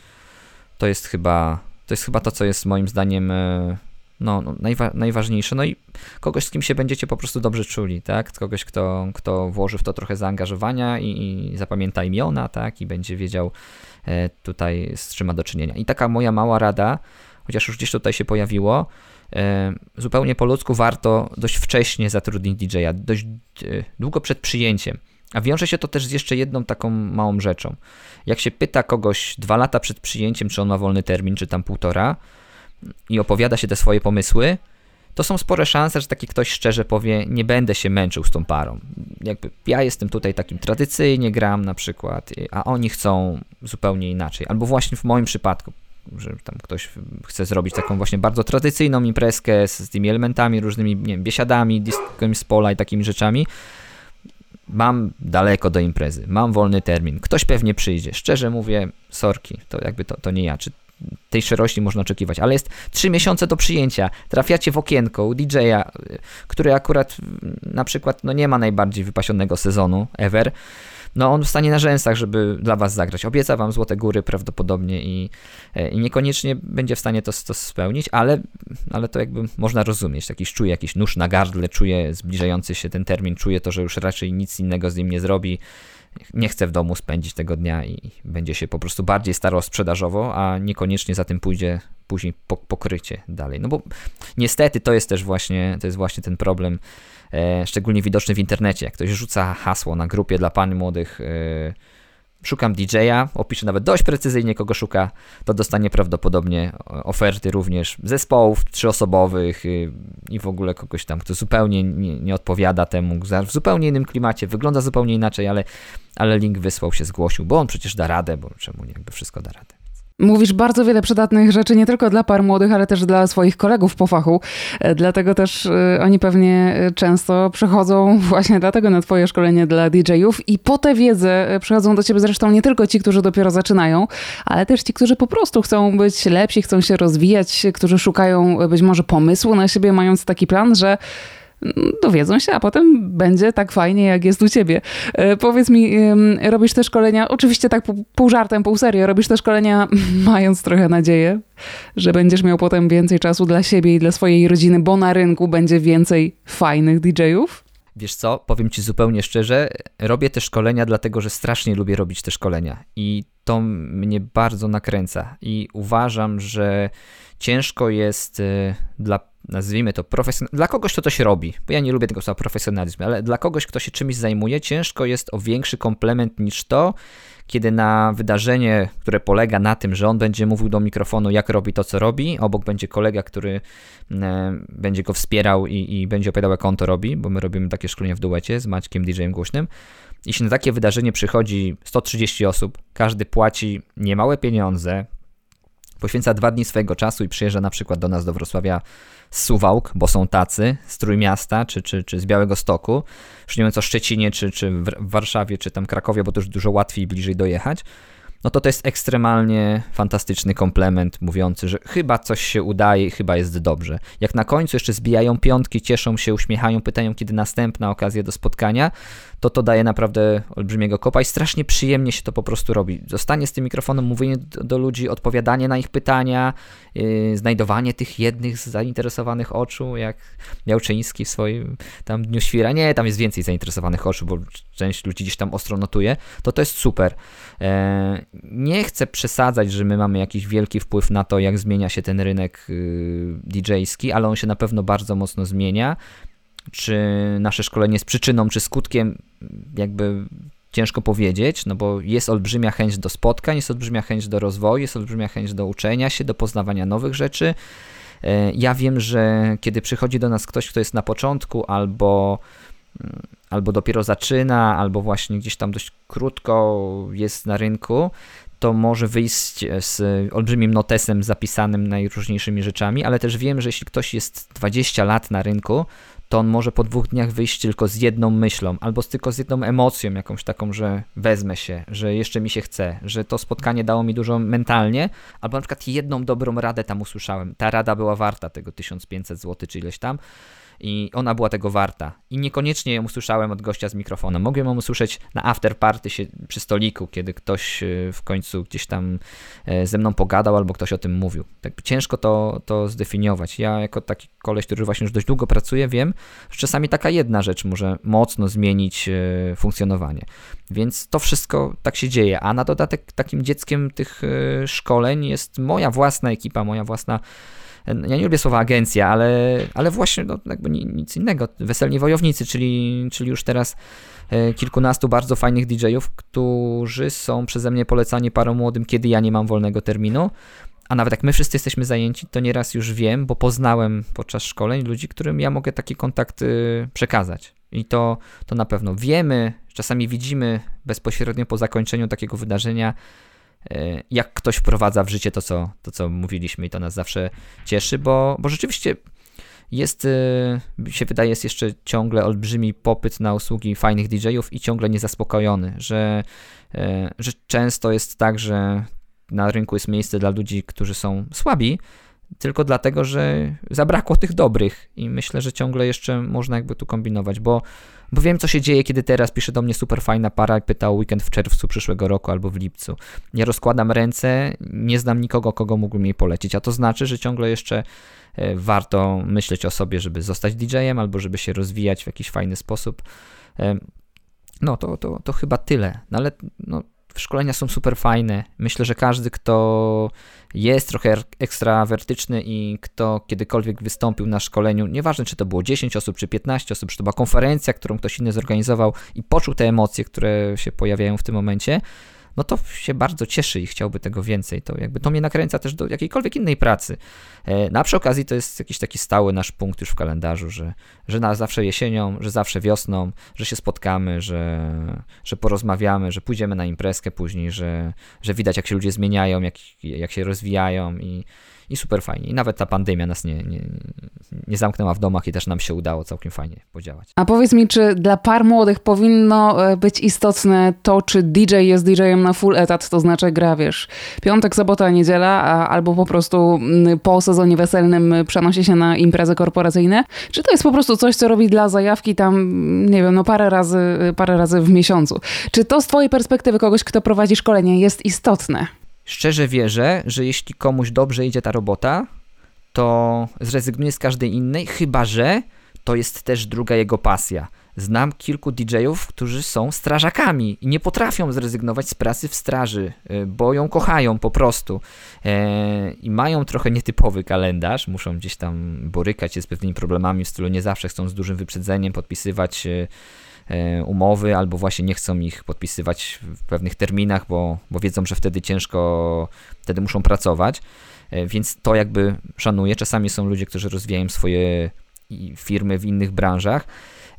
to jest chyba, to jest chyba to, co jest moim zdaniem y, no, no najwa najważniejsze. No i kogoś, z kim się będziecie po prostu dobrze czuli, tak? Kogoś, kto, kto włoży w to trochę zaangażowania i, i zapamięta imiona, tak? I będzie wiedział e, tutaj z czym ma do czynienia. I taka moja mała rada, chociaż już gdzieś tutaj się pojawiło, e, zupełnie po ludzku warto dość wcześnie zatrudnić DJ-a, dość e, długo przed przyjęciem. A wiąże się to też z jeszcze jedną taką małą rzeczą. Jak się pyta kogoś dwa lata przed przyjęciem, czy on ma wolny termin, czy tam półtora, i opowiada się te swoje pomysły, to są spore szanse, że taki ktoś szczerze powie, nie będę się męczył z tą parą. Jakby ja jestem tutaj takim tradycyjnie gram na przykład, a oni chcą zupełnie inaczej. Albo właśnie w moim przypadku, że tam ktoś chce zrobić taką właśnie bardzo tradycyjną imprezkę z, z tymi elementami, różnymi nie wiem, biesiadami, diskiem z pola i takimi rzeczami. Mam daleko do imprezy, mam wolny termin, ktoś pewnie przyjdzie. Szczerze mówię, sorki, to jakby to, to nie ja. Czy tej szerości można oczekiwać, ale jest 3 miesiące do przyjęcia. Trafiacie w okienko u DJ-a, który akurat na przykład no nie ma najbardziej wypasionego sezonu ever. No on wstanie na rzęsach, żeby dla was zagrać. Obieca wam złote góry prawdopodobnie i, e, i niekoniecznie będzie w stanie to, to spełnić, ale, ale to jakby można rozumieć. Jakiś czuje jakiś nóż na gardle, czuje zbliżający się ten termin, czuje to, że już raczej nic innego z nim nie zrobi nie chce w domu spędzić tego dnia i będzie się po prostu bardziej starał sprzedażowo, a niekoniecznie za tym pójdzie później pokrycie dalej. No bo niestety to jest też właśnie, to jest właśnie ten problem, e, szczególnie widoczny w internecie. Jak ktoś rzuca hasło na grupie dla pań młodych, e, szukam DJ-a, opiszę nawet dość precyzyjnie, kogo szuka, to dostanie prawdopodobnie oferty również zespołów trzyosobowych y, i w ogóle kogoś tam, kto zupełnie nie, nie odpowiada temu, w zupełnie innym klimacie, wygląda zupełnie inaczej, ale, ale link wysłał się, zgłosił, bo on przecież da radę, bo czemu nie, jakby wszystko da radę. Mówisz bardzo wiele przydatnych rzeczy nie tylko dla par młodych, ale też dla swoich kolegów po fachu. E, dlatego też e, oni pewnie e, często przychodzą <laughs> właśnie dlatego na Twoje szkolenie dla DJ-ów i po tę wiedzę przychodzą do Ciebie zresztą nie tylko ci, którzy dopiero zaczynają, ale też ci, którzy po prostu chcą być lepsi, chcą się rozwijać, którzy szukają być może pomysłu na siebie, mając taki plan, że dowiedzą się, a potem będzie tak fajnie, jak jest u ciebie. E, powiedz mi, robisz te szkolenia, oczywiście tak pół żartem, pół serio, robisz te szkolenia <laughs> mając trochę nadzieję, że będziesz miał potem więcej czasu dla siebie i dla swojej rodziny, bo na rynku będzie więcej fajnych DJ-ów? Wiesz co, powiem ci zupełnie szczerze, robię te szkolenia dlatego, że strasznie lubię robić te szkolenia i to mnie bardzo nakręca i uważam, że ciężko jest y, dla, nazwijmy to, profesjon- dla kogoś, kto coś robi, bo ja nie lubię tego słowa profesjonalizm, ale dla kogoś, kto się czymś zajmuje, ciężko jest o większy komplement niż to, kiedy na wydarzenie, które polega na tym, że on będzie mówił do mikrofonu, jak robi to, co robi, obok będzie kolega, który e, będzie go wspierał i, i będzie opowiadał, jak on to robi, bo my robimy takie szkolenie w duecie z Maćkiem DJ-em Głośnym. Jeśli na takie wydarzenie przychodzi 130 osób, każdy płaci niemałe pieniądze, poświęca dwa dni swojego czasu i przyjeżdża na przykład do nas do Wrocławia z Suwałk, bo są tacy, z Trójmiasta czy, czy, czy z Białego Stoku, już nie mówiąc o Szczecinie czy, czy w Warszawie czy tam Krakowie, bo to już dużo łatwiej bliżej dojechać no to to jest ekstremalnie fantastyczny komplement mówiący, że chyba coś się udaje i chyba jest dobrze. Jak na końcu jeszcze zbijają piątki, cieszą się, uśmiechają, pytają, kiedy następna okazja do spotkania, to to daje naprawdę olbrzymiego kopa i strasznie przyjemnie się to po prostu robi. Zostanie z tym mikrofonem, mówienie do, do ludzi, odpowiadanie na ich pytania, yy, znajdowanie tych jednych zainteresowanych oczu, jak Miałczyński w swoim tam Dniu Świra. Nie, tam jest więcej zainteresowanych oczu, bo część ludzi gdzieś tam ostro notuje. To to jest super. E, nie chcę przesadzać, że my mamy jakiś wielki wpływ na to, jak zmienia się ten rynek y, DJ-ski, ale on się na pewno bardzo mocno zmienia. Czy nasze szkolenie jest przyczyną, czy skutkiem, jakby ciężko powiedzieć, no bo jest olbrzymia chęć do spotkań, jest olbrzymia chęć do rozwoju, jest olbrzymia chęć do uczenia się, do poznawania nowych rzeczy. E, ja wiem, że kiedy przychodzi do nas ktoś, kto jest na początku albo mm, albo dopiero zaczyna, albo właśnie gdzieś tam dość krótko jest na rynku, to może wyjść z olbrzymim notesem zapisanym najróżniejszymi rzeczami, ale też wiem, że jeśli ktoś jest 20 lat na rynku, to on może po dwóch dniach wyjść tylko z jedną myślą, albo tylko z jedną emocją jakąś taką, że wezmę się, że jeszcze mi się chce, że to spotkanie dało mi dużo mentalnie, albo na przykład jedną dobrą radę tam usłyszałem. Ta rada była warta tego 1500 zł czy ileś tam i ona była tego warta. I niekoniecznie ją usłyszałem od gościa z mikrofonem. Mogłem ją usłyszeć na afterparty przy stoliku, kiedy ktoś e, w końcu gdzieś tam e, ze mną pogadał albo ktoś o tym mówił. Tak ciężko to, to zdefiniować. Ja jako taki koleś, który właśnie już dość długo pracuje, wiem, że czasami taka jedna rzecz może mocno zmienić e, funkcjonowanie. Więc to wszystko tak się dzieje. A na dodatek takim dzieckiem tych szkoleń jest moja własna ekipa, moja własna ja nie lubię słowa agencja, ale, ale właśnie no, jakby nic innego. Weselni wojownicy, czyli, czyli już teraz e, kilkunastu bardzo fajnych DJ-ów, którzy są przeze mnie polecani parom młodym, kiedy ja nie mam wolnego terminu. A nawet jak my wszyscy jesteśmy zajęci, to nieraz już wiem, bo poznałem podczas szkoleń ludzi, którym ja mogę taki kontakt y, przekazać. I to, to na pewno wiemy, czasami widzimy bezpośrednio po zakończeniu takiego wydarzenia, jak ktoś wprowadza w życie to, co, to, co mówiliśmy i to nas zawsze cieszy, bo, bo rzeczywiście jest, e, się wydaje, jest jeszcze ciągle olbrzymi popyt na usługi fajnych DJ-ów i ciągle niezaspokojony, że, e, że często jest tak, że na rynku jest miejsce dla ludzi, którzy są słabi, tylko dlatego, że zabrakło tych dobrych i myślę, że ciągle jeszcze można jakby tu kombinować, bo, bo wiem, co się dzieje, kiedy teraz pisze do mnie super fajna para i pyta o weekend w czerwcu przyszłego roku albo w lipcu. Ja rozkładam ręce, nie znam nikogo, kogo mógłbym jej polecić, a to znaczy, że ciągle jeszcze e, warto myśleć o sobie, żeby zostać DJ-em albo żeby się rozwijać w jakiś fajny sposób. E, no, to, to, to chyba tyle. No, ale no, szkolenia są super fajne. Myślę, że każdy, kto jest trochę ekstrawertyczny i kto kiedykolwiek wystąpił na szkoleniu, nieważne czy to było 10 osób, czy 15 osób, czy to była konferencja, którą ktoś inny zorganizował i poczuł te emocje, które się pojawiają w tym momencie, no to się bardzo cieszy i chciałby tego więcej. To jakby to mnie nakręca też do jakiejkolwiek innej pracy. E, na przy okazji to jest jakiś taki stały nasz punkt już w kalendarzu, że, że na zawsze jesienią, że zawsze wiosną, że się spotkamy, że, że porozmawiamy, że pójdziemy na imprezkę później, że, że widać jak się ludzie zmieniają, jak, jak się rozwijają i, i super fajnie. I nawet ta pandemia nas nie, nie, nie zamknęła w domach i też nam się udało całkiem fajnie podziałać. A powiedz mi, czy dla par młodych powinno e, być istotne to, czy DJ jest DJ-em na full etat, to znaczy gra, wiesz, piątek, sobota, niedziela, albo po prostu po sezonie weselnym przenosi się na imprezy korporacyjne? Czy to jest po prostu coś, co robi dla zajawki tam, nie wiem, no parę razy, parę razy w miesiącu? Czy to z twojej perspektywy kogoś, kto prowadzi szkolenie jest istotne? Szczerze wierzę, że jeśli komuś dobrze idzie ta robota, to zrezygnuje z każdej innej, chyba że to jest też druga jego pasja. znam kilku DJ-ów, którzy są strażakami i nie potrafią zrezygnować z pracy w straży, e, bo ją kochają po prostu e, i mają trochę nietypowy kalendarz, muszą gdzieś tam borykać się z pewnymi problemami w stylu nie zawsze chcą z dużym wyprzedzeniem podpisywać umowy, albo właśnie nie chcą ich podpisywać w pewnych terminach, bo, bo wiedzą, że wtedy ciężko, wtedy muszą pracować. Więc to jakby szanuję. Czasami są ludzie, którzy rozwijają swoje firmy w innych branżach.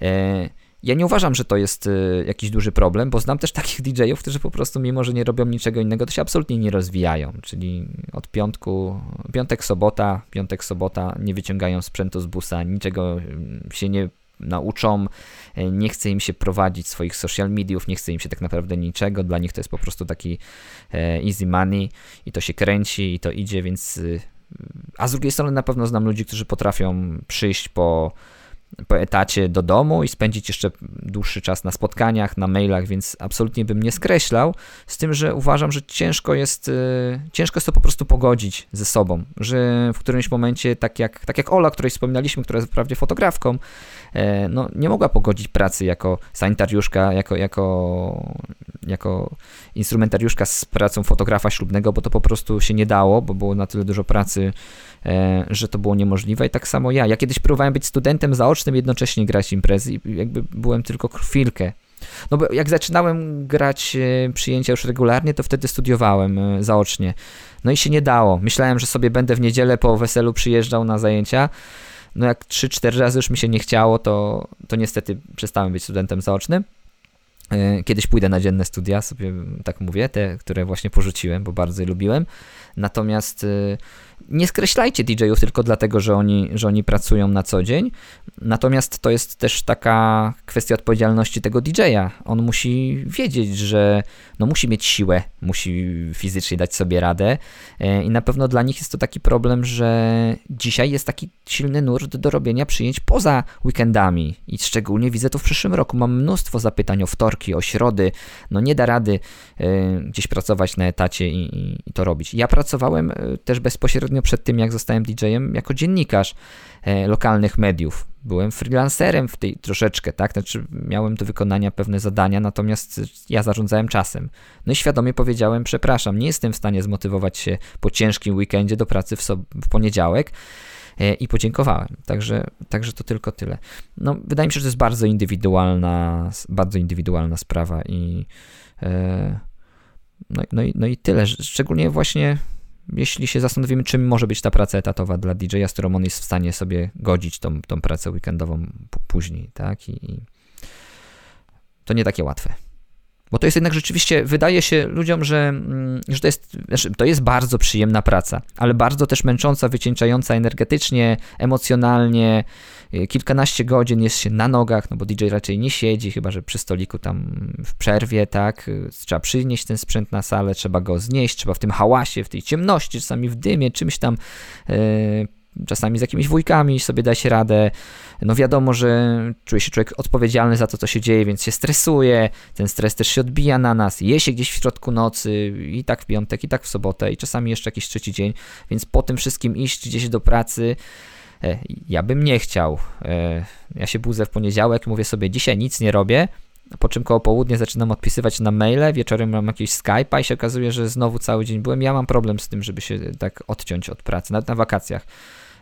E, ja nie uważam, że to jest e, jakiś duży problem, bo znam też takich <laughs> DJ-ów, którzy po prostu, mimo że nie robią niczego innego, to się absolutnie nie rozwijają. Czyli od piątku, piątek, sobota, piątek, sobota nie wyciągają sprzętu z busa, niczego mm, się nie nauczą, e, nie chce im się prowadzić swoich social mediów, nie chce im się tak naprawdę niczego, dla nich to jest po prostu taki easy money i to się kręci i to idzie, więc a z drugiej strony na pewno znam ludzi, którzy potrafią przyjść po, po etacie do domu i spędzić jeszcze dłuższy czas na spotkaniach, na mailach, więc absolutnie bym nie skreślał, z tym, że uważam, że ciężko jest, y, ciężko jest to po prostu pogodzić ze sobą, że w którymś momencie, tak jak, tak jak Ola, o której wspominaliśmy, która jest wprawdzie fotografką, e, no, nie mogła pogodzić pracy jako sanitariuszka, jako, jako, jako instrumentariuszka z pracą fotografa ślubnego, bo to po prostu się nie dało, bo było na tyle dużo pracy, e, że to było niemożliwe. I tak samo ja. Ja kiedyś próbowałem być studentem zaocznym, jednocześnie grać imprezy i jakby byłem tylko chwilkę. No bo jak zaczynałem grać e, przyjęcia już regularnie, to wtedy studiowałem e, zaocznie. No i się nie dało. Myślałem, że sobie będę w niedzielę po weselu przyjeżdżał na zajęcia. No jak 3-4 razy już mi się nie chciało, to, to niestety przestałem być studentem zaocznym. E, kiedyś pójdę na dzienne studia, sobie tak mówię, te, które właśnie porzuciłem, bo bardzo je lubiłem. Natomiast e, nie skreślajcie DJ-ów tylko dlatego, że oni, że oni pracują na co dzień. Natomiast to jest też taka kwestia odpowiedzialności tego DJ-a. On musi wiedzieć, że no musi mieć siłę, musi fizycznie dać sobie radę e, i na pewno dla nich jest to taki problem, że dzisiaj jest taki silny nurt do robienia przyjęć poza weekendami i szczególnie widzę to w przyszłym roku. Mam mnóstwo zapytań o wtorki, o środy. No nie da rady e, gdzieś pracować na etacie i, i to robić. Ja pracowałem e, też bezpośrednio przed tym, jak zostałem DJ-em, jako dziennikarz lokalnych mediów byłem freelancerem w tej troszeczkę, tak? Znaczy miałem do wykonania pewne zadania, natomiast ja zarządzałem czasem. No i świadomie powiedziałem, przepraszam, nie jestem w stanie zmotywować się po ciężkim weekendzie do pracy w, so w poniedziałek e, i podziękowałem. Także, także to tylko tyle. No, wydaje mi się, że to jest bardzo indywidualna, bardzo indywidualna sprawa i e, no, no, no i tyle. Szczególnie właśnie jeśli się zastanowimy, czym może być ta praca etatowa dla DJ-a, z którą on jest w stanie sobie godzić tą, tą pracę weekendową później, tak? I, I to nie takie łatwe. Bo to jest jednak rzeczywiście, wydaje się ludziom, że, mm, że to, jest, znaczy, to jest bardzo przyjemna praca, ale bardzo też męcząca, wycieńczająca energetycznie, emocjonalnie. Y, kilkanaście godzin jest się na nogach, no bo DJ raczej nie siedzi, chyba że przy stoliku tam w przerwie, tak? Y, trzeba przynieść ten sprzęt na salę, trzeba go znieść, trzeba w tym hałasie, w tej ciemności, czasami w dymie, czymś tam. Yy, czasami z jakimiś wujkami sobie da się radę. No wiadomo, że czuje się człowiek odpowiedzialny za to, co się dzieje, więc się stresuje, ten stres też się odbija na nas, je się gdzieś w środku nocy i tak w piątek, i tak w sobotę, i czasami jeszcze jakiś trzeci dzień, więc po tym wszystkim iść gdzieś do pracy, ja bym nie chciał. E, ja się budzę w poniedziałek, mówię sobie, dzisiaj nic nie robię, po czym koło południa zaczynam odpisywać na maile, wieczorem mam jakiś Skype'a i się okazuje, że znowu cały dzień byłem. Ja mam problem z tym, żeby się tak odciąć od pracy, nawet na wakacjach.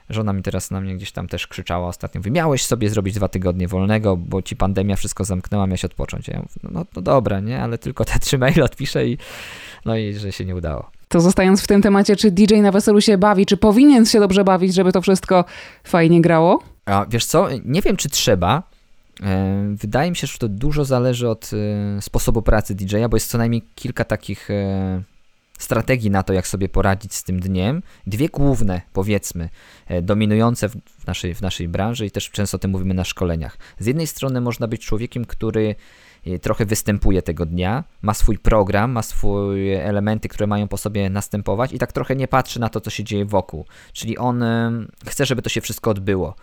Żona mi teraz na mnie gdzieś tam też krzyczała ostatnio, mówi, miałeś sobie zrobić dwa tygodnie wolnego, bo ci pandemia wszystko zamknęła, miałeś odpocząć. Ja mówię, no, no, no dobra, nie, ale tylko te trzy maile odpiszę i no i że się nie udało. To zostając w tym temacie, czy DJ na weselu się bawi, czy powinien się dobrze bawić, żeby to wszystko fajnie grało? A wiesz co, nie wiem czy trzeba, e, Wydaje mi się, że to dużo zależy od e, sposobu pracy DJ-a, bo jest co najmniej kilka takich e, strategii na to, jak sobie poradzić z tym dniem. Dwie główne, powiedzmy, dominujące w naszej, w naszej branży i też często o tym mówimy na szkoleniach. Z jednej strony można być człowiekiem, który trochę występuje tego dnia, ma swój program, ma swoje elementy, które mają po sobie następować i tak trochę nie patrzy na to, co się dzieje wokół. Czyli on chce, żeby to się wszystko odbyło.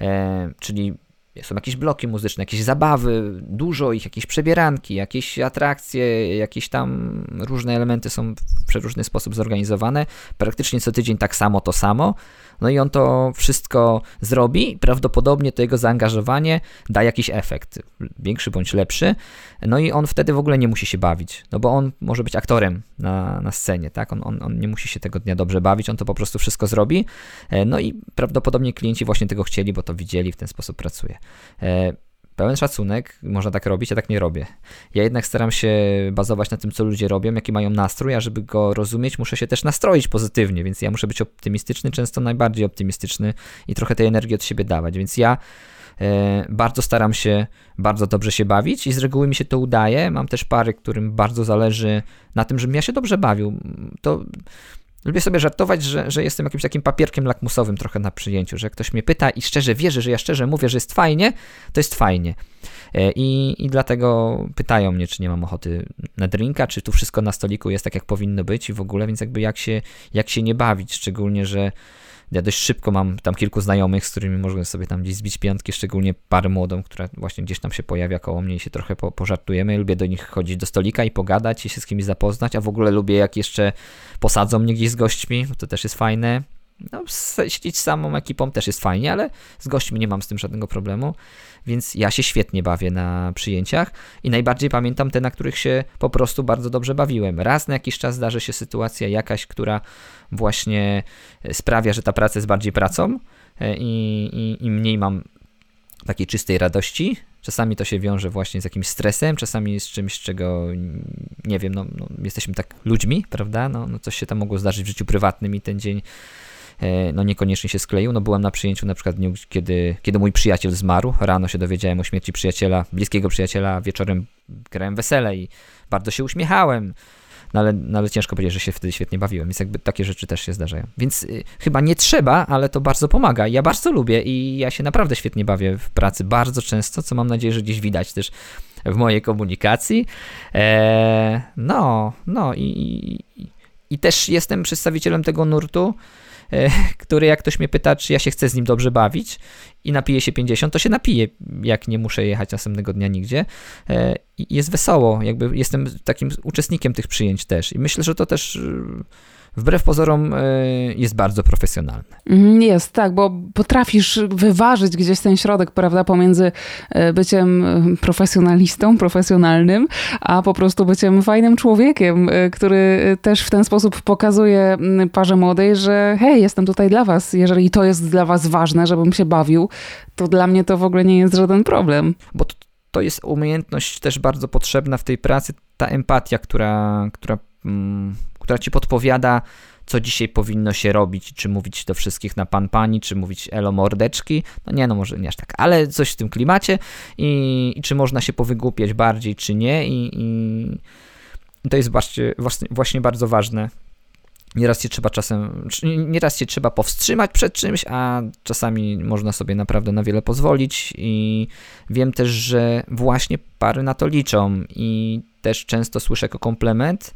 E, czyli są jakieś bloki muzyczne, jakieś zabawy, dużo ich, jakieś przebieranki, jakieś atrakcje, jakieś tam różne elementy są w przeróżny sposób zorganizowane. Praktycznie co tydzień tak samo to samo. No i on to wszystko zrobi, prawdopodobnie to jego zaangażowanie da jakiś efekt, większy bądź lepszy. No i on wtedy w ogóle nie musi się bawić, no bo on może być aktorem na, na scenie, tak? On, on, on nie musi się tego dnia dobrze bawić, on to po prostu wszystko zrobi. E, no i prawdopodobnie klienci właśnie tego chcieli, bo to widzieli, w ten sposób pracuje. Pełen szacunek, można tak robić, ja tak nie robię. Ja jednak staram się bazować na tym, co ludzie robią, jaki mają nastrój, a żeby go rozumieć, muszę się też nastroić pozytywnie, więc ja muszę być optymistyczny, często najbardziej optymistyczny i trochę tej energii od siebie dawać, więc ja e, bardzo staram się bardzo dobrze się bawić i z reguły mi się to udaje. Mam też pary, którym bardzo zależy na tym, żebym ja się dobrze bawił. To Lubię sobie żartować, że, że jestem jakimś takim papierkiem lakmusowym trochę na przyjęciu, że ktoś mnie pyta i szczerze wierzy, że ja szczerze mówię, że jest fajnie, to jest fajnie. E, I, I dlatego pytają mnie, czy nie mam ochoty na drinka, czy tu wszystko na stoliku jest tak, jak powinno być i w ogóle, więc jakby jak się, jak się nie bawić, szczególnie, że ja dość szybko mam tam kilku znajomych, z którymi można sobie tam gdzieś zbić piątki, szczególnie parę młodą, która właśnie gdzieś tam się pojawia koło mnie i się trochę po, pożartujemy. Lubię do nich chodzić do stolika i pogadać i się z kimś zapoznać, a w ogóle lubię jak jeszcze posadzą mnie gdzieś z gośćmi, to też jest fajne. No, siedzieć samą ekipą też jest fajnie, ale z gośćmi nie mam z tym żadnego problemu, więc ja się świetnie bawię na przyjęciach i najbardziej pamiętam te, na których się po prostu bardzo dobrze bawiłem. Raz na jakiś czas zdarzy się sytuacja jakaś, która właśnie sprawia, że ta praca jest bardziej pracą e, i, i, i mniej mam takiej czystej radości. Czasami to się wiąże właśnie z jakimś stresem, czasami z czymś, czego nie wiem, no, no jesteśmy tak ludźmi, prawda? No, no coś się tam mogło zdarzyć w życiu prywatnym i ten dzień E, no niekoniecznie się skleił. No byłem na przyjęciu na przykład dniu, kiedy, kiedy mój przyjaciel zmarł. Rano się dowiedziałem o śmierci przyjaciela, bliskiego przyjaciela, wieczorem grałem wesele i bardzo się uśmiechałem. No ale, no ale ciężko powiedzieć, że się wtedy świetnie bawiłem, więc jakby takie rzeczy też się zdarzają. Więc y, chyba nie trzeba, ale to bardzo pomaga. Ja bardzo lubię i ja się naprawdę świetnie bawię w pracy, bardzo często, co mam nadzieję, że gdzieś widać też w mojej komunikacji. Eee, no, no i, i, i też jestem przedstawicielem tego nurtu, E, który jak ktoś mnie pyta, czy ja się chcę z nim dobrze bawić i napije się 50, to się napije, jak nie muszę jechać następnego dnia nigdzie. E, I jest wesoło, jakby jestem takim uczestnikiem tych przyjęć też i myślę, że to też wbrew pozorom e, jest bardzo profesjonalne. Mhm, jest, tak, bo potrafisz wyważyć gdzieś ten środek, prawda, pomiędzy e, byciem e, profesjonalistą, profesjonalnym, a po prostu byciem fajnym człowiekiem, który też w ten sposób pokazuje parze młodej, że hej, jestem tutaj dla was, jeżeli to jest dla was ważne, żebym się bawił, to dla mnie to w ogóle nie jest żaden problem. Bo to, to jest umiejętność też bardzo potrzebna w tej pracy, ta empatia, która, która która ci podpowiada, co dzisiaj powinno się robić, czy mówić do wszystkich na pan pani, czy mówić elo mordeczki, no nie, no może nie aż tak, ale coś w tym klimacie i, i czy można się powygłupiać bardziej, czy nie. I, i to jest właśnie, właśnie, właśnie bardzo ważne. Nieraz się trzeba czasem, nieraz się trzeba powstrzymać przed czymś, a czasami można sobie naprawdę na wiele pozwolić. I wiem też, że właśnie pary na to liczą i też często słyszę jako komplement,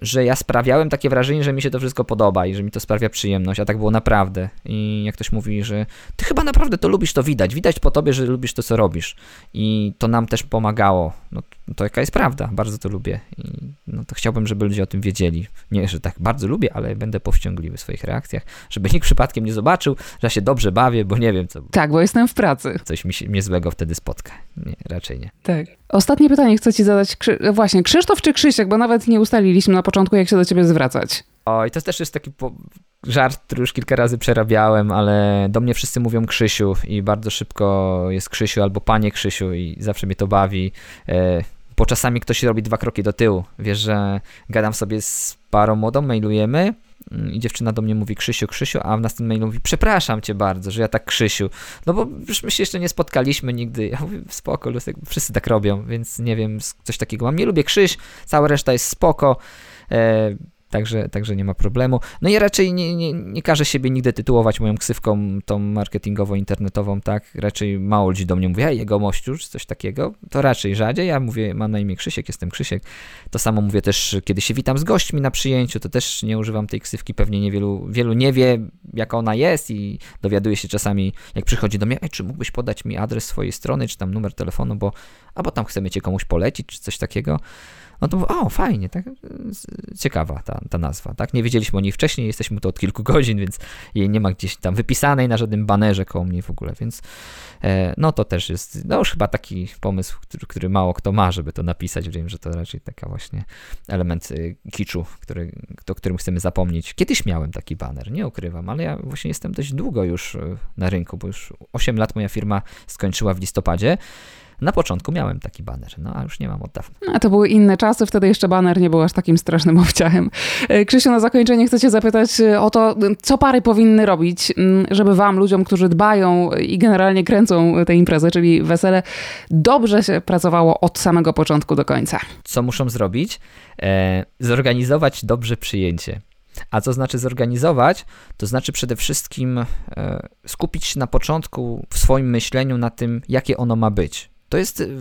że ja sprawiałem takie wrażenie, że mi się to wszystko podoba i że mi to sprawia przyjemność, a tak było naprawdę. I jak ktoś mówi, że ty chyba naprawdę to lubisz, to widać. Widać po tobie, że lubisz to, co robisz. I to nam też pomagało. No to jaka jest prawda, bardzo to lubię. I no to chciałbym, żeby ludzie o tym wiedzieli. Nie, że tak bardzo lubię, ale będę powściągliwy w swoich reakcjach, żeby nikt przypadkiem nie zobaczył, że ja się dobrze bawię, bo nie wiem co. Tak, bo jestem w pracy. Coś mi się, mnie złego wtedy spotka. Nie, raczej nie. Tak. Ostatnie pytanie chcę ci zadać. Krzy właśnie, Krzysztof czy Krzysiek, bo nawet nie ustaliliśmy na początku, jak się do ciebie zwracać. Oj, to też jest taki po... żart, który już kilka razy przerabiałem, ale do mnie wszyscy mówią Krzysiu i bardzo szybko jest Krzysiu albo Panie Krzysiu i zawsze mnie to bawi. E, bo czasami ktoś robi dwa kroki do tyłu. Wiesz, że gadam sobie z parą młodą, mailujemy mm, i dziewczyna do mnie mówi Krzysiu, Krzysiu, a w następnym mailu mówi przepraszam cię bardzo, że ja tak Krzysiu. No bo już my się jeszcze nie spotkaliśmy nigdy. Ja mówię spoko, Lusek, wszyscy tak robią, więc nie wiem, coś takiego mam. Nie lubię Krzyś, cała reszta jest spoko. E, Także, także nie ma problemu. No i raczej nie, nie, nie każę siebie nigdy tytułować moją ksywką tą marketingowo-internetową, tak? Raczej mało ludzi do mnie mówi, hej, jego mościu, czy coś takiego. To raczej rzadziej. Ja mówię, mam na imię Krzysiek, jestem Krzysiek. To samo mówię też, kiedy się witam z gośćmi na przyjęciu, to też nie używam tej ksywki. Pewnie niewielu, wielu nie wie, jaka ona jest i dowiaduje się czasami, jak przychodzi do mnie, ej, czy mógłbyś podać mi adres swojej strony, czy tam numer telefonu, bo, albo tam chcemy cię komuś polecić, czy coś takiego no to o fajnie, tak, ciekawa ta, ta nazwa, tak, nie wiedzieliśmy o niej wcześniej, jesteśmy tu od kilku <laughs> godzin, więc jej nie ma gdzieś tam wypisanej na żadnym banerze koło mnie w ogóle, więc e, no to też jest, no już chyba taki pomysł, który, który mało kto ma, żeby to napisać, wiem, że to raczej taka właśnie element y, kiczu, który, o którym chcemy zapomnieć. Kiedyś miałem taki baner, nie ukrywam, ale ja właśnie jestem dość długo już y, na rynku, bo już 8 lat moja firma skończyła w listopadzie, na początku miałem taki baner, no a już nie mam od dawna. A to były inne czasy, wtedy jeszcze baner nie był aż takim strasznym <laughs> obciachem. E, Krzysiu, na zakończenie chcę cię zapytać e, o to, co pary powinny robić, żeby wam, ludziom, którzy dbają i generalnie kręcą tę imprezę, czyli wesele, dobrze się pracowało od samego początku do końca. Co muszą zrobić? E, zorganizować dobrze przyjęcie. A co znaczy zorganizować? To znaczy przede wszystkim e, skupić się na początku w swoim myśleniu na tym, jakie ono ma być. To jest. Y,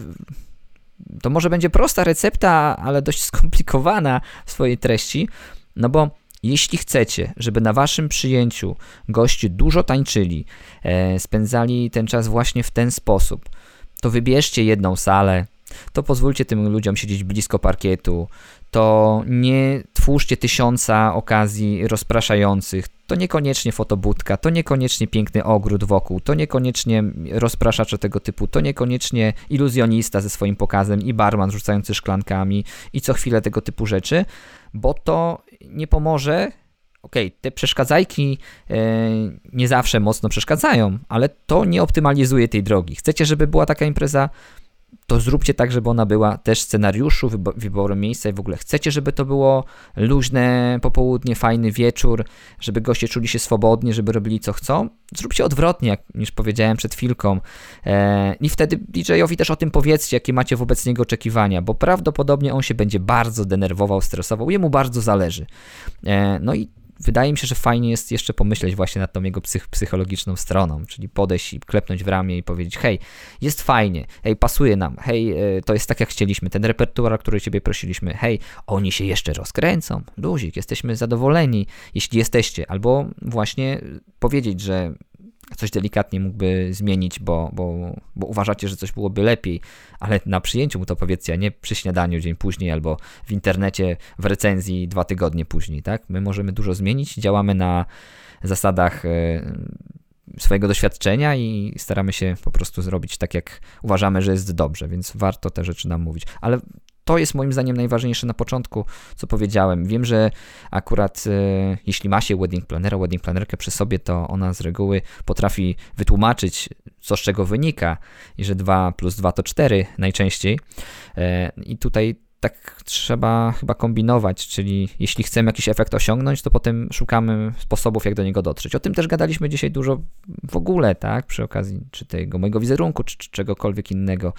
to może będzie prosta recepta, ale dość <laughs> skomplikowana w swojej treści, no bo jeśli chcecie, żeby na waszym przyjęciu goście dużo tańczyli, e, spędzali ten czas właśnie w ten sposób, to wybierzcie jedną salę, to pozwólcie tym ludziom siedzieć blisko parkietu, to nie twórzcie tysiąca okazji rozpraszających. To niekoniecznie fotobudka, to niekoniecznie piękny ogród wokół, to niekoniecznie rozpraszacz tego typu, to niekoniecznie iluzjonista ze swoim pokazem i barman rzucający szklankami i co chwilę tego typu rzeczy, bo to nie pomoże. Okej, okay, te przeszkadzajki e, nie zawsze mocno przeszkadzają, ale to nie optymalizuje tej drogi. Chcecie, żeby była taka impreza to zróbcie tak, żeby ona była też scenariuszu, wyborem miejsca i w ogóle chcecie, żeby to było luźne popołudnie, fajny wieczór, żeby goście czuli się swobodnie, żeby robili co chcą. Zróbcie odwrotnie, jak niż powiedziałem przed chwilką. E, I wtedy DJ-owi też o tym powiedzcie, jakie macie wobec niego oczekiwania, bo prawdopodobnie on się będzie bardzo denerwował, stresował, jemu bardzo zależy. E, no i wydaje mi się, że fajnie jest jeszcze pomyśleć właśnie nad tą jego psych psychologiczną stroną, czyli podejść i klepnąć w ramię i powiedzieć, hej, jest fajnie, hej, pasuje nam, hej, e, to jest tak jak chcieliśmy, ten repertuar, który ciebie prosiliśmy, hej, oni się jeszcze rozkręcą, luzik, jesteśmy zadowoleni, jeśli jesteście, albo właśnie powiedzieć, że coś delikatnie mógłby zmienić, bo, bo, bo uważacie, że coś byłoby lepiej, ale na przyjęciu mu to powiedzcie, a nie przy śniadaniu dzień później albo w internecie w recenzji dwa tygodnie później, tak? My możemy dużo zmienić, działamy na zasadach e, swojego doświadczenia i staramy się po prostu zrobić tak, jak uważamy, że jest dobrze, więc warto te rzeczy nam mówić. Ale to jest moim zdaniem najważniejsze na początku, co powiedziałem. Wiem, że akurat e, jeśli ma się wedding planera, wedding planerkę przy sobie, to ona z reguły potrafi wytłumaczyć, co z czego wynika i że 2 plus 2 to 4 najczęściej. E, I tutaj tak trzeba chyba kombinować, czyli jeśli chcemy jakiś efekt osiągnąć, to potem szukamy sposobów, jak do niego dotrzeć. O tym też gadaliśmy dzisiaj dużo w ogóle, tak, przy okazji czy tego mojego wizerunku, czy, czy czegokolwiek innego,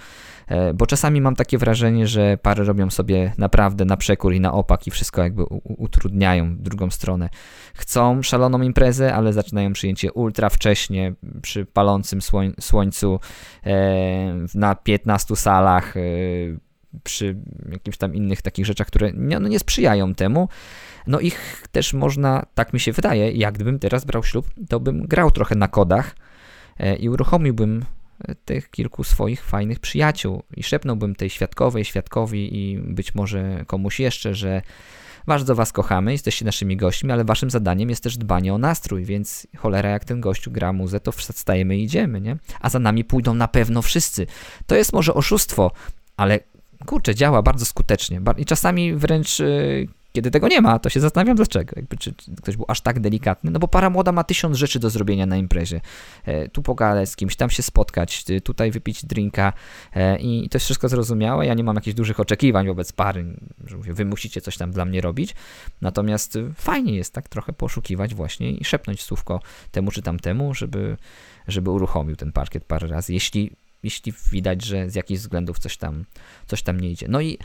e, bo czasami mam takie wrażenie, że pary robią sobie naprawdę na przekór i na opak i wszystko jakby utrudniają drugą stronę. Chcą szaloną imprezę, ale zaczynają przyjęcie ultra wcześnie, przy palącym słoń, słońcu, e, na 15 salach, e, przy jakimś tam innych takich rzeczach, które nie, no nie sprzyjają temu. No ich też można, tak mi się wydaje, jak gdybym teraz brał ślub, to bym grał trochę na kodach e, i uruchomiłbym e, tych kilku swoich fajnych przyjaciół i szepnąłbym tej świadkowej, świadkowi i być może komuś jeszcze, że bardzo was kochamy, jesteście naszymi gośćmi, ale waszym zadaniem jest też dbanie o nastrój, więc cholera jak ten gościu gra muzę, to wstajemy i idziemy, nie? A za nami pójdą na pewno wszyscy. To jest może oszustwo, ale kurczę, działa bardzo skutecznie. I czasami wręcz y, kiedy tego nie ma, to się zastanawiam dlaczego. Jakby, czy, ktoś był aż tak delikatny. No bo para młoda ma tysiąc rzeczy do zrobienia na imprezie. E, tu pogadać z kimś, tam się spotkać, tutaj wypić drinka e, i to jest wszystko zrozumiałe. Ja nie mam jakichś dużych oczekiwań wobec pary, że mówię, wy musicie coś tam dla mnie robić. Natomiast fajnie jest tak trochę poszukiwać właśnie i szepnąć słówko temu czy tamtemu, żeby, żeby uruchomił ten parkiet parę razy. Jeśli jeśli widać, że z jakichś względów coś tam, coś tam nie idzie. No i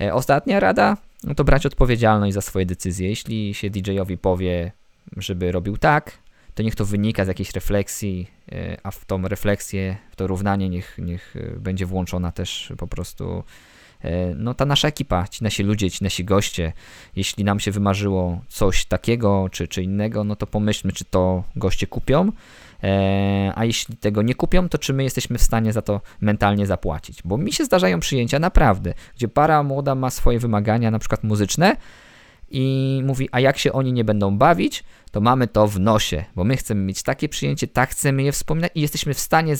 e, ostatnia rada, no to brać odpowiedzialność za swoje decyzje. Jeśli się DJ-owi powie, żeby robił tak, to niech to wynika z jakiejś refleksji, e, a w tą refleksję, w to równanie niech, niech e, będzie włączona też po prostu no ta nasza ekipa, ci nasi ludzie, ci nasi goście. Jeśli nam się wymarzyło coś takiego czy, czy innego, no to pomyślmy, czy to goście kupią, a jeśli tego nie kupią, to czy my jesteśmy w stanie za to mentalnie zapłacić? Bo mi się zdarzają przyjęcia naprawdę, gdzie para młoda ma swoje wymagania, na przykład muzyczne, i mówi, a jak się oni nie będą bawić, to mamy to w nosie, bo my chcemy mieć takie przyjęcie, tak chcemy je wspominać i jesteśmy w stanie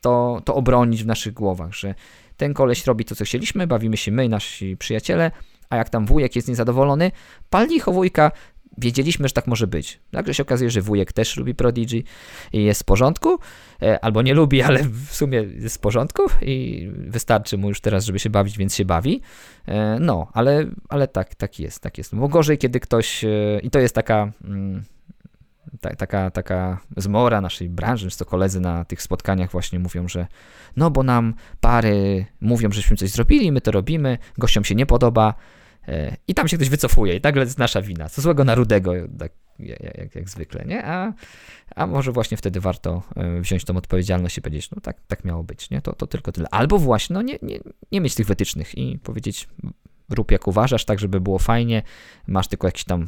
to, to obronić w naszych głowach, że ten koleś robi to, co chcieliśmy, bawimy się my, nasi przyjaciele, a jak tam wujek jest niezadowolony, pal licho wujka, wiedzieliśmy, że tak może być. Nagle się okazuje, że wujek też lubi Prodigy i jest w porządku, e, albo nie lubi, ale w sumie jest w porządku i wystarczy mu już teraz, żeby się bawić, więc się bawi. E, no, ale, ale tak, tak jest, tak jest. Bo gorzej, kiedy ktoś, e, i to jest taka... Mm, ta, taka, taka zmora naszej branży, to koledzy na tych spotkaniach właśnie mówią, że no bo nam pary mówią, żeśmy coś zrobili, my to robimy, gościom się nie podoba, I tam się ktoś wycofuje i nagle jest nasza wina. Co złego na rudego, tak jak, jak, jak zwykle, nie? A, a może właśnie wtedy warto e, wziąć tą odpowiedzialność i powiedzieć, no tak, tak miało być, nie? To, to tylko tyle. Albo właśnie, no nie, nie, nie mieć tych wytycznych i powiedzieć, rób jak uważasz, tak żeby było fajnie, masz tylko jakiś tam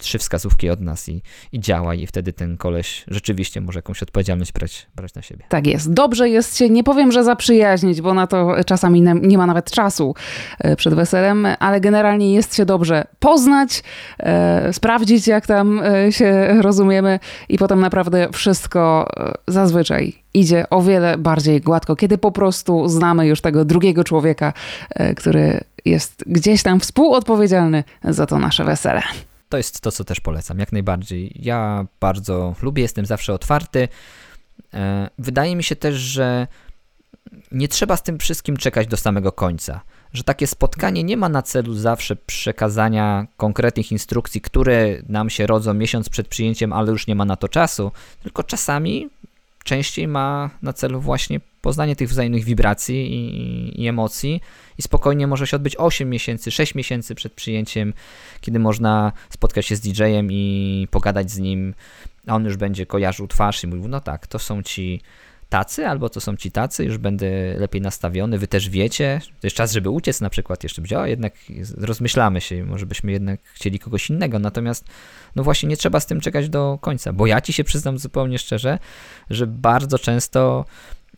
trzy wskazówki od nas i, i działa i wtedy ten koleś rzeczywiście może jakąś odpowiedzialność brać, brać na siebie. Tak jest. Dobrze jest się, nie powiem, że zaprzyjaźnić, bo na to czasami nie ma nawet czasu e, przed weselem, ale generalnie jest się dobrze poznać, e, sprawdzić jak tam e, się rozumiemy i potem naprawdę wszystko zazwyczaj idzie o wiele bardziej gładko, kiedy po prostu znamy już tego drugiego człowieka, który jest gdzieś tam współodpowiedzialny za to nasze wesele to jest to, co też polecam, jak najbardziej. Ja bardzo lubię, jestem zawsze otwarty. E, wydaje mi się też, że nie trzeba z tym wszystkim czekać do samego końca. Że takie spotkanie nie ma na celu zawsze przekazania konkretnych instrukcji, które nam się rodzą miesiąc przed przyjęciem, ale już nie ma na to czasu, tylko czasami częściej ma na celu właśnie poznanie tych wzajemnych wibracji i, i, emocji i spokojnie może się odbyć 8 miesięcy, 6 miesięcy przed przyjęciem, kiedy można spotkać się z DJ-em i pogadać z nim, a on już będzie kojarzył twarz i mówił, no tak, to są ci tacy, albo to są ci tacy, już będę lepiej nastawiony, wy też wiecie, to jest czas, żeby uciec na przykład, jeszcze będzie, o jednak rozmyślamy się, może byśmy jednak chcieli kogoś innego, natomiast no właśnie nie trzeba z tym czekać do końca, bo ja ci się przyznam zupełnie szczerze, że bardzo często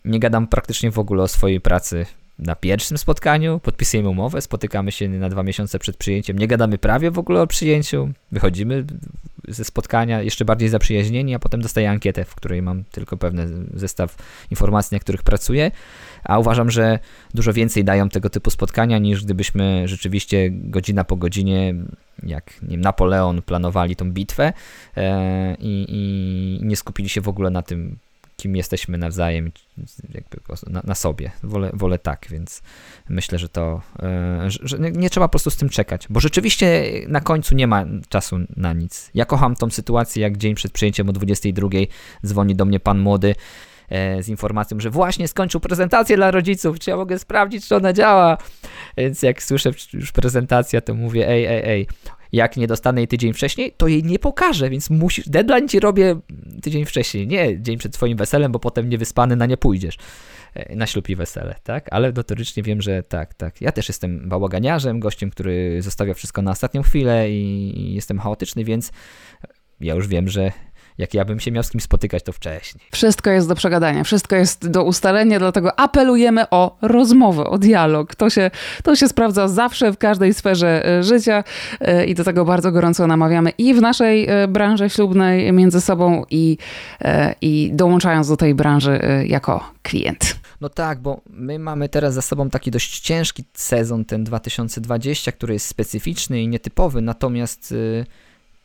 nie gadam praktycznie w ogóle o swojej pracy na pierwszym spotkaniu, podpisujemy umowę, spotykamy się na dwa miesiące przed przyjęciem, nie gadamy prawie w ogóle o przyjęciu, wychodzimy ze spotkania jeszcze bardziej zaprzyjaźnieni, a potem dostaję ankietę, w której mam tylko pewny zestaw informacji, na których pracuję, a uważam, że dużo więcej dają tego typu spotkania, niż gdybyśmy rzeczywiście godzina po godzinie, jak nie wiem, Napoleon planowali tą bitwę e, i, i nie skupili się w ogóle na tym, kim jesteśmy nawzajem, jakby na, na, sobie. Wolę, wolę tak, więc myślę, że to, e, że, że nie trzeba po prostu z tym czekać, bo rzeczywiście na końcu nie ma czasu na nic. Ja kocham tą sytuację, jak dzień przed przyjęciem o 22 dzwoni do mnie pan młody e, z informacją, że właśnie skończył prezentację dla rodziców, czy ja mogę sprawdzić, czy ona działa. Więc jak słyszę już prezentację, to mówię, ej, ej, ej, jak nie dostanę jej tydzień wcześniej, to jej nie pokażę, więc musisz, deadline ci robię tydzień wcześniej, nie dzień przed twoim weselem, bo potem niewyspany na nie pójdziesz e, na ślub i wesele, tak? Ale notorycznie wiem, że tak, tak. Ja też jestem bałaganiarzem, gościem, który zostawia wszystko na ostatnią chwilę i jestem chaotyczny, więc ja już wiem, że jak ja bym się miał z kim spotykać, to wcześniej. Wszystko jest do przegadania, wszystko jest do ustalenia, dlatego apelujemy o rozmowę, o dialog. To się, to się sprawdza zawsze w każdej sferze e, życia e, i do tego bardzo gorąco namawiamy i w naszej e, branży ślubnej między sobą i, i dołączając do tej branży jako klient. No tak, bo my mamy teraz za sobą taki dość ciężki sezon, ten 2020, który jest specyficzny i nietypowy, natomiast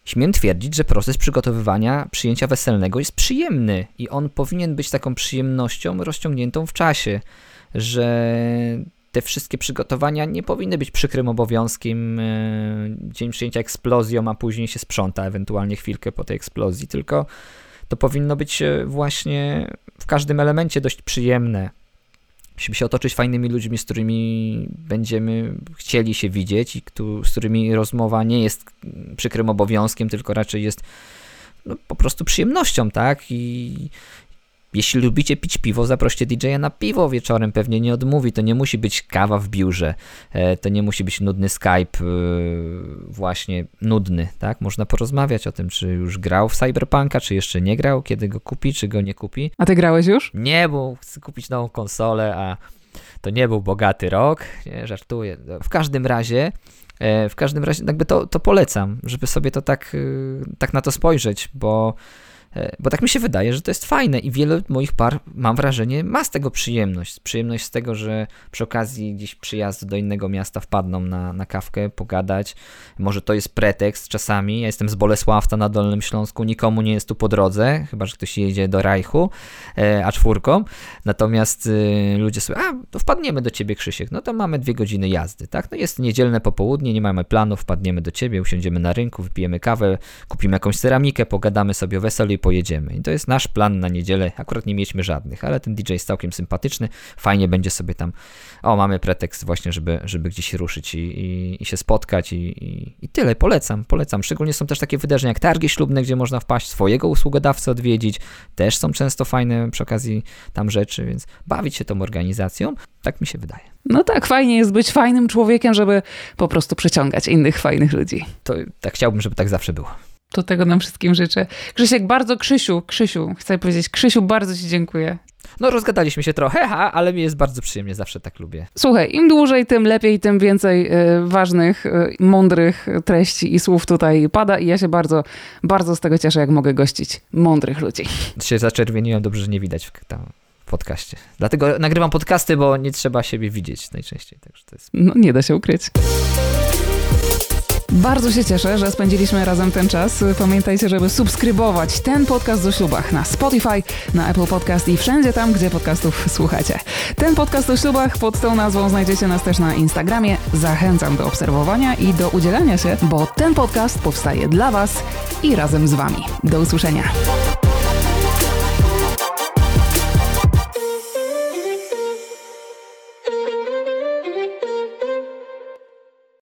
Śmiem twierdzić, że proces przygotowywania przyjęcia weselnego jest przyjemny i on powinien być taką przyjemnością rozciągniętą w czasie, że te wszystkie przygotowania nie powinny być przykrym obowiązkiem, e, dzień przyjęcia eksplozją, a później się sprząta ewentualnie chwilkę po tej eksplozji, tylko to powinno być e, właśnie w każdym elemencie dość przyjemne. Musimy się otoczyć fajnymi ludźmi, z którymi będziemy chcieli się widzieć i z którymi rozmowa nie jest przykrym obowiązkiem, tylko raczej jest no, po prostu przyjemnością, tak? I, jeśli lubicie pić piwo, zaproście DJ-a na piwo wieczorem, pewnie nie odmówi. To nie musi być kawa w biurze, e, to nie musi być nudny Skype, e, właśnie nudny, tak? Można porozmawiać o tym, czy już grał w Cyberpunka, czy jeszcze nie grał, kiedy go kupi, czy go nie kupi. A ty grałeś już? Nie, bo chcę kupić nową konsolę, a to nie był bogaty rok, nie, żartuję. W każdym razie e, w każdym razie jakby to, to polecam, żeby sobie to tak, tak na to spojrzeć, bo bo tak mi się wydaje, że to jest fajne i wiele moich par, mam wrażenie, ma z tego przyjemność. Przyjemność z tego, że przy okazji gdzieś przyjazdu do innego miasta wpadną na, na kawkę, pogadać. Może to jest pretekst czasami. Ja jestem z Bolesławca na Dolnym Śląsku, nikomu nie jest tu po drodze, chyba że ktoś jedzie do Rajchu, e, a czwórką. Natomiast y, ludzie sobie, a to wpadniemy do ciebie, Krzysiek. No to mamy dwie godziny jazdy, tak? No jest niedzielne popołudnie, nie mamy planów, wpadniemy do ciebie, usiądziemy na rynku, wypijemy kawę, kupimy jakąś ceramikę, pogadamy sobie o weselu i pojedziemy. I to jest nasz plan na niedzielę. Akurat nie mieliśmy żadnych, ale ten DJ jest całkiem sympatyczny. Fajnie będzie sobie tam. O, mamy pretekst właśnie, żeby, żeby gdzieś ruszyć i, i, i się spotkać i, i, i, tyle. Polecam, polecam. Szczególnie są też takie wydarzenia jak targi ślubne, gdzie można wpaść, swojego usługodawcę odwiedzić. Też są często fajne przy okazji tam rzeczy, więc bawić się tą organizacją. Tak mi się wydaje. No tak, fajnie jest być fajnym człowiekiem, żeby po prostu przyciągać innych fajnych ludzi. To tak chciałbym, żeby tak zawsze było. To tego nam wszystkim życzę. Krzysiek, bardzo Krzysiu, Krzysiu, chcę powiedzieć, Krzysiu, bardzo Ci dziękuję. No, rozgadaliśmy się trochę, ha, ale mi jest bardzo przyjemnie, zawsze tak lubię. Słuchaj, im dłużej, tym lepiej, tym więcej y, ważnych, y, mądrych treści i słów tutaj pada i ja się bardzo, bardzo z tego cieszę, jak mogę gościć mądrych ludzi. Się zaczerwieniłem, dobrze, że nie widać w, tam, podcaście. Dlatego nagrywam podcasty, bo nie trzeba siebie widzieć najczęściej. Także to jest... No, nie da się ukryć. Bardzo się cieszę, że spędziliśmy razem ten czas. Pamiętajcie, żeby subskrybować ten podcast o ślubach na Spotify, na Apple Podcast i wszędzie tam, gdzie podcastów słuchacie. Ten podcast o ślubach pod tą nazwą znajdziecie nas też na Instagramie. Zachęcam do obserwowania i do udzielania się, bo ten podcast powstaje dla Was i razem z Wami. Do usłyszenia.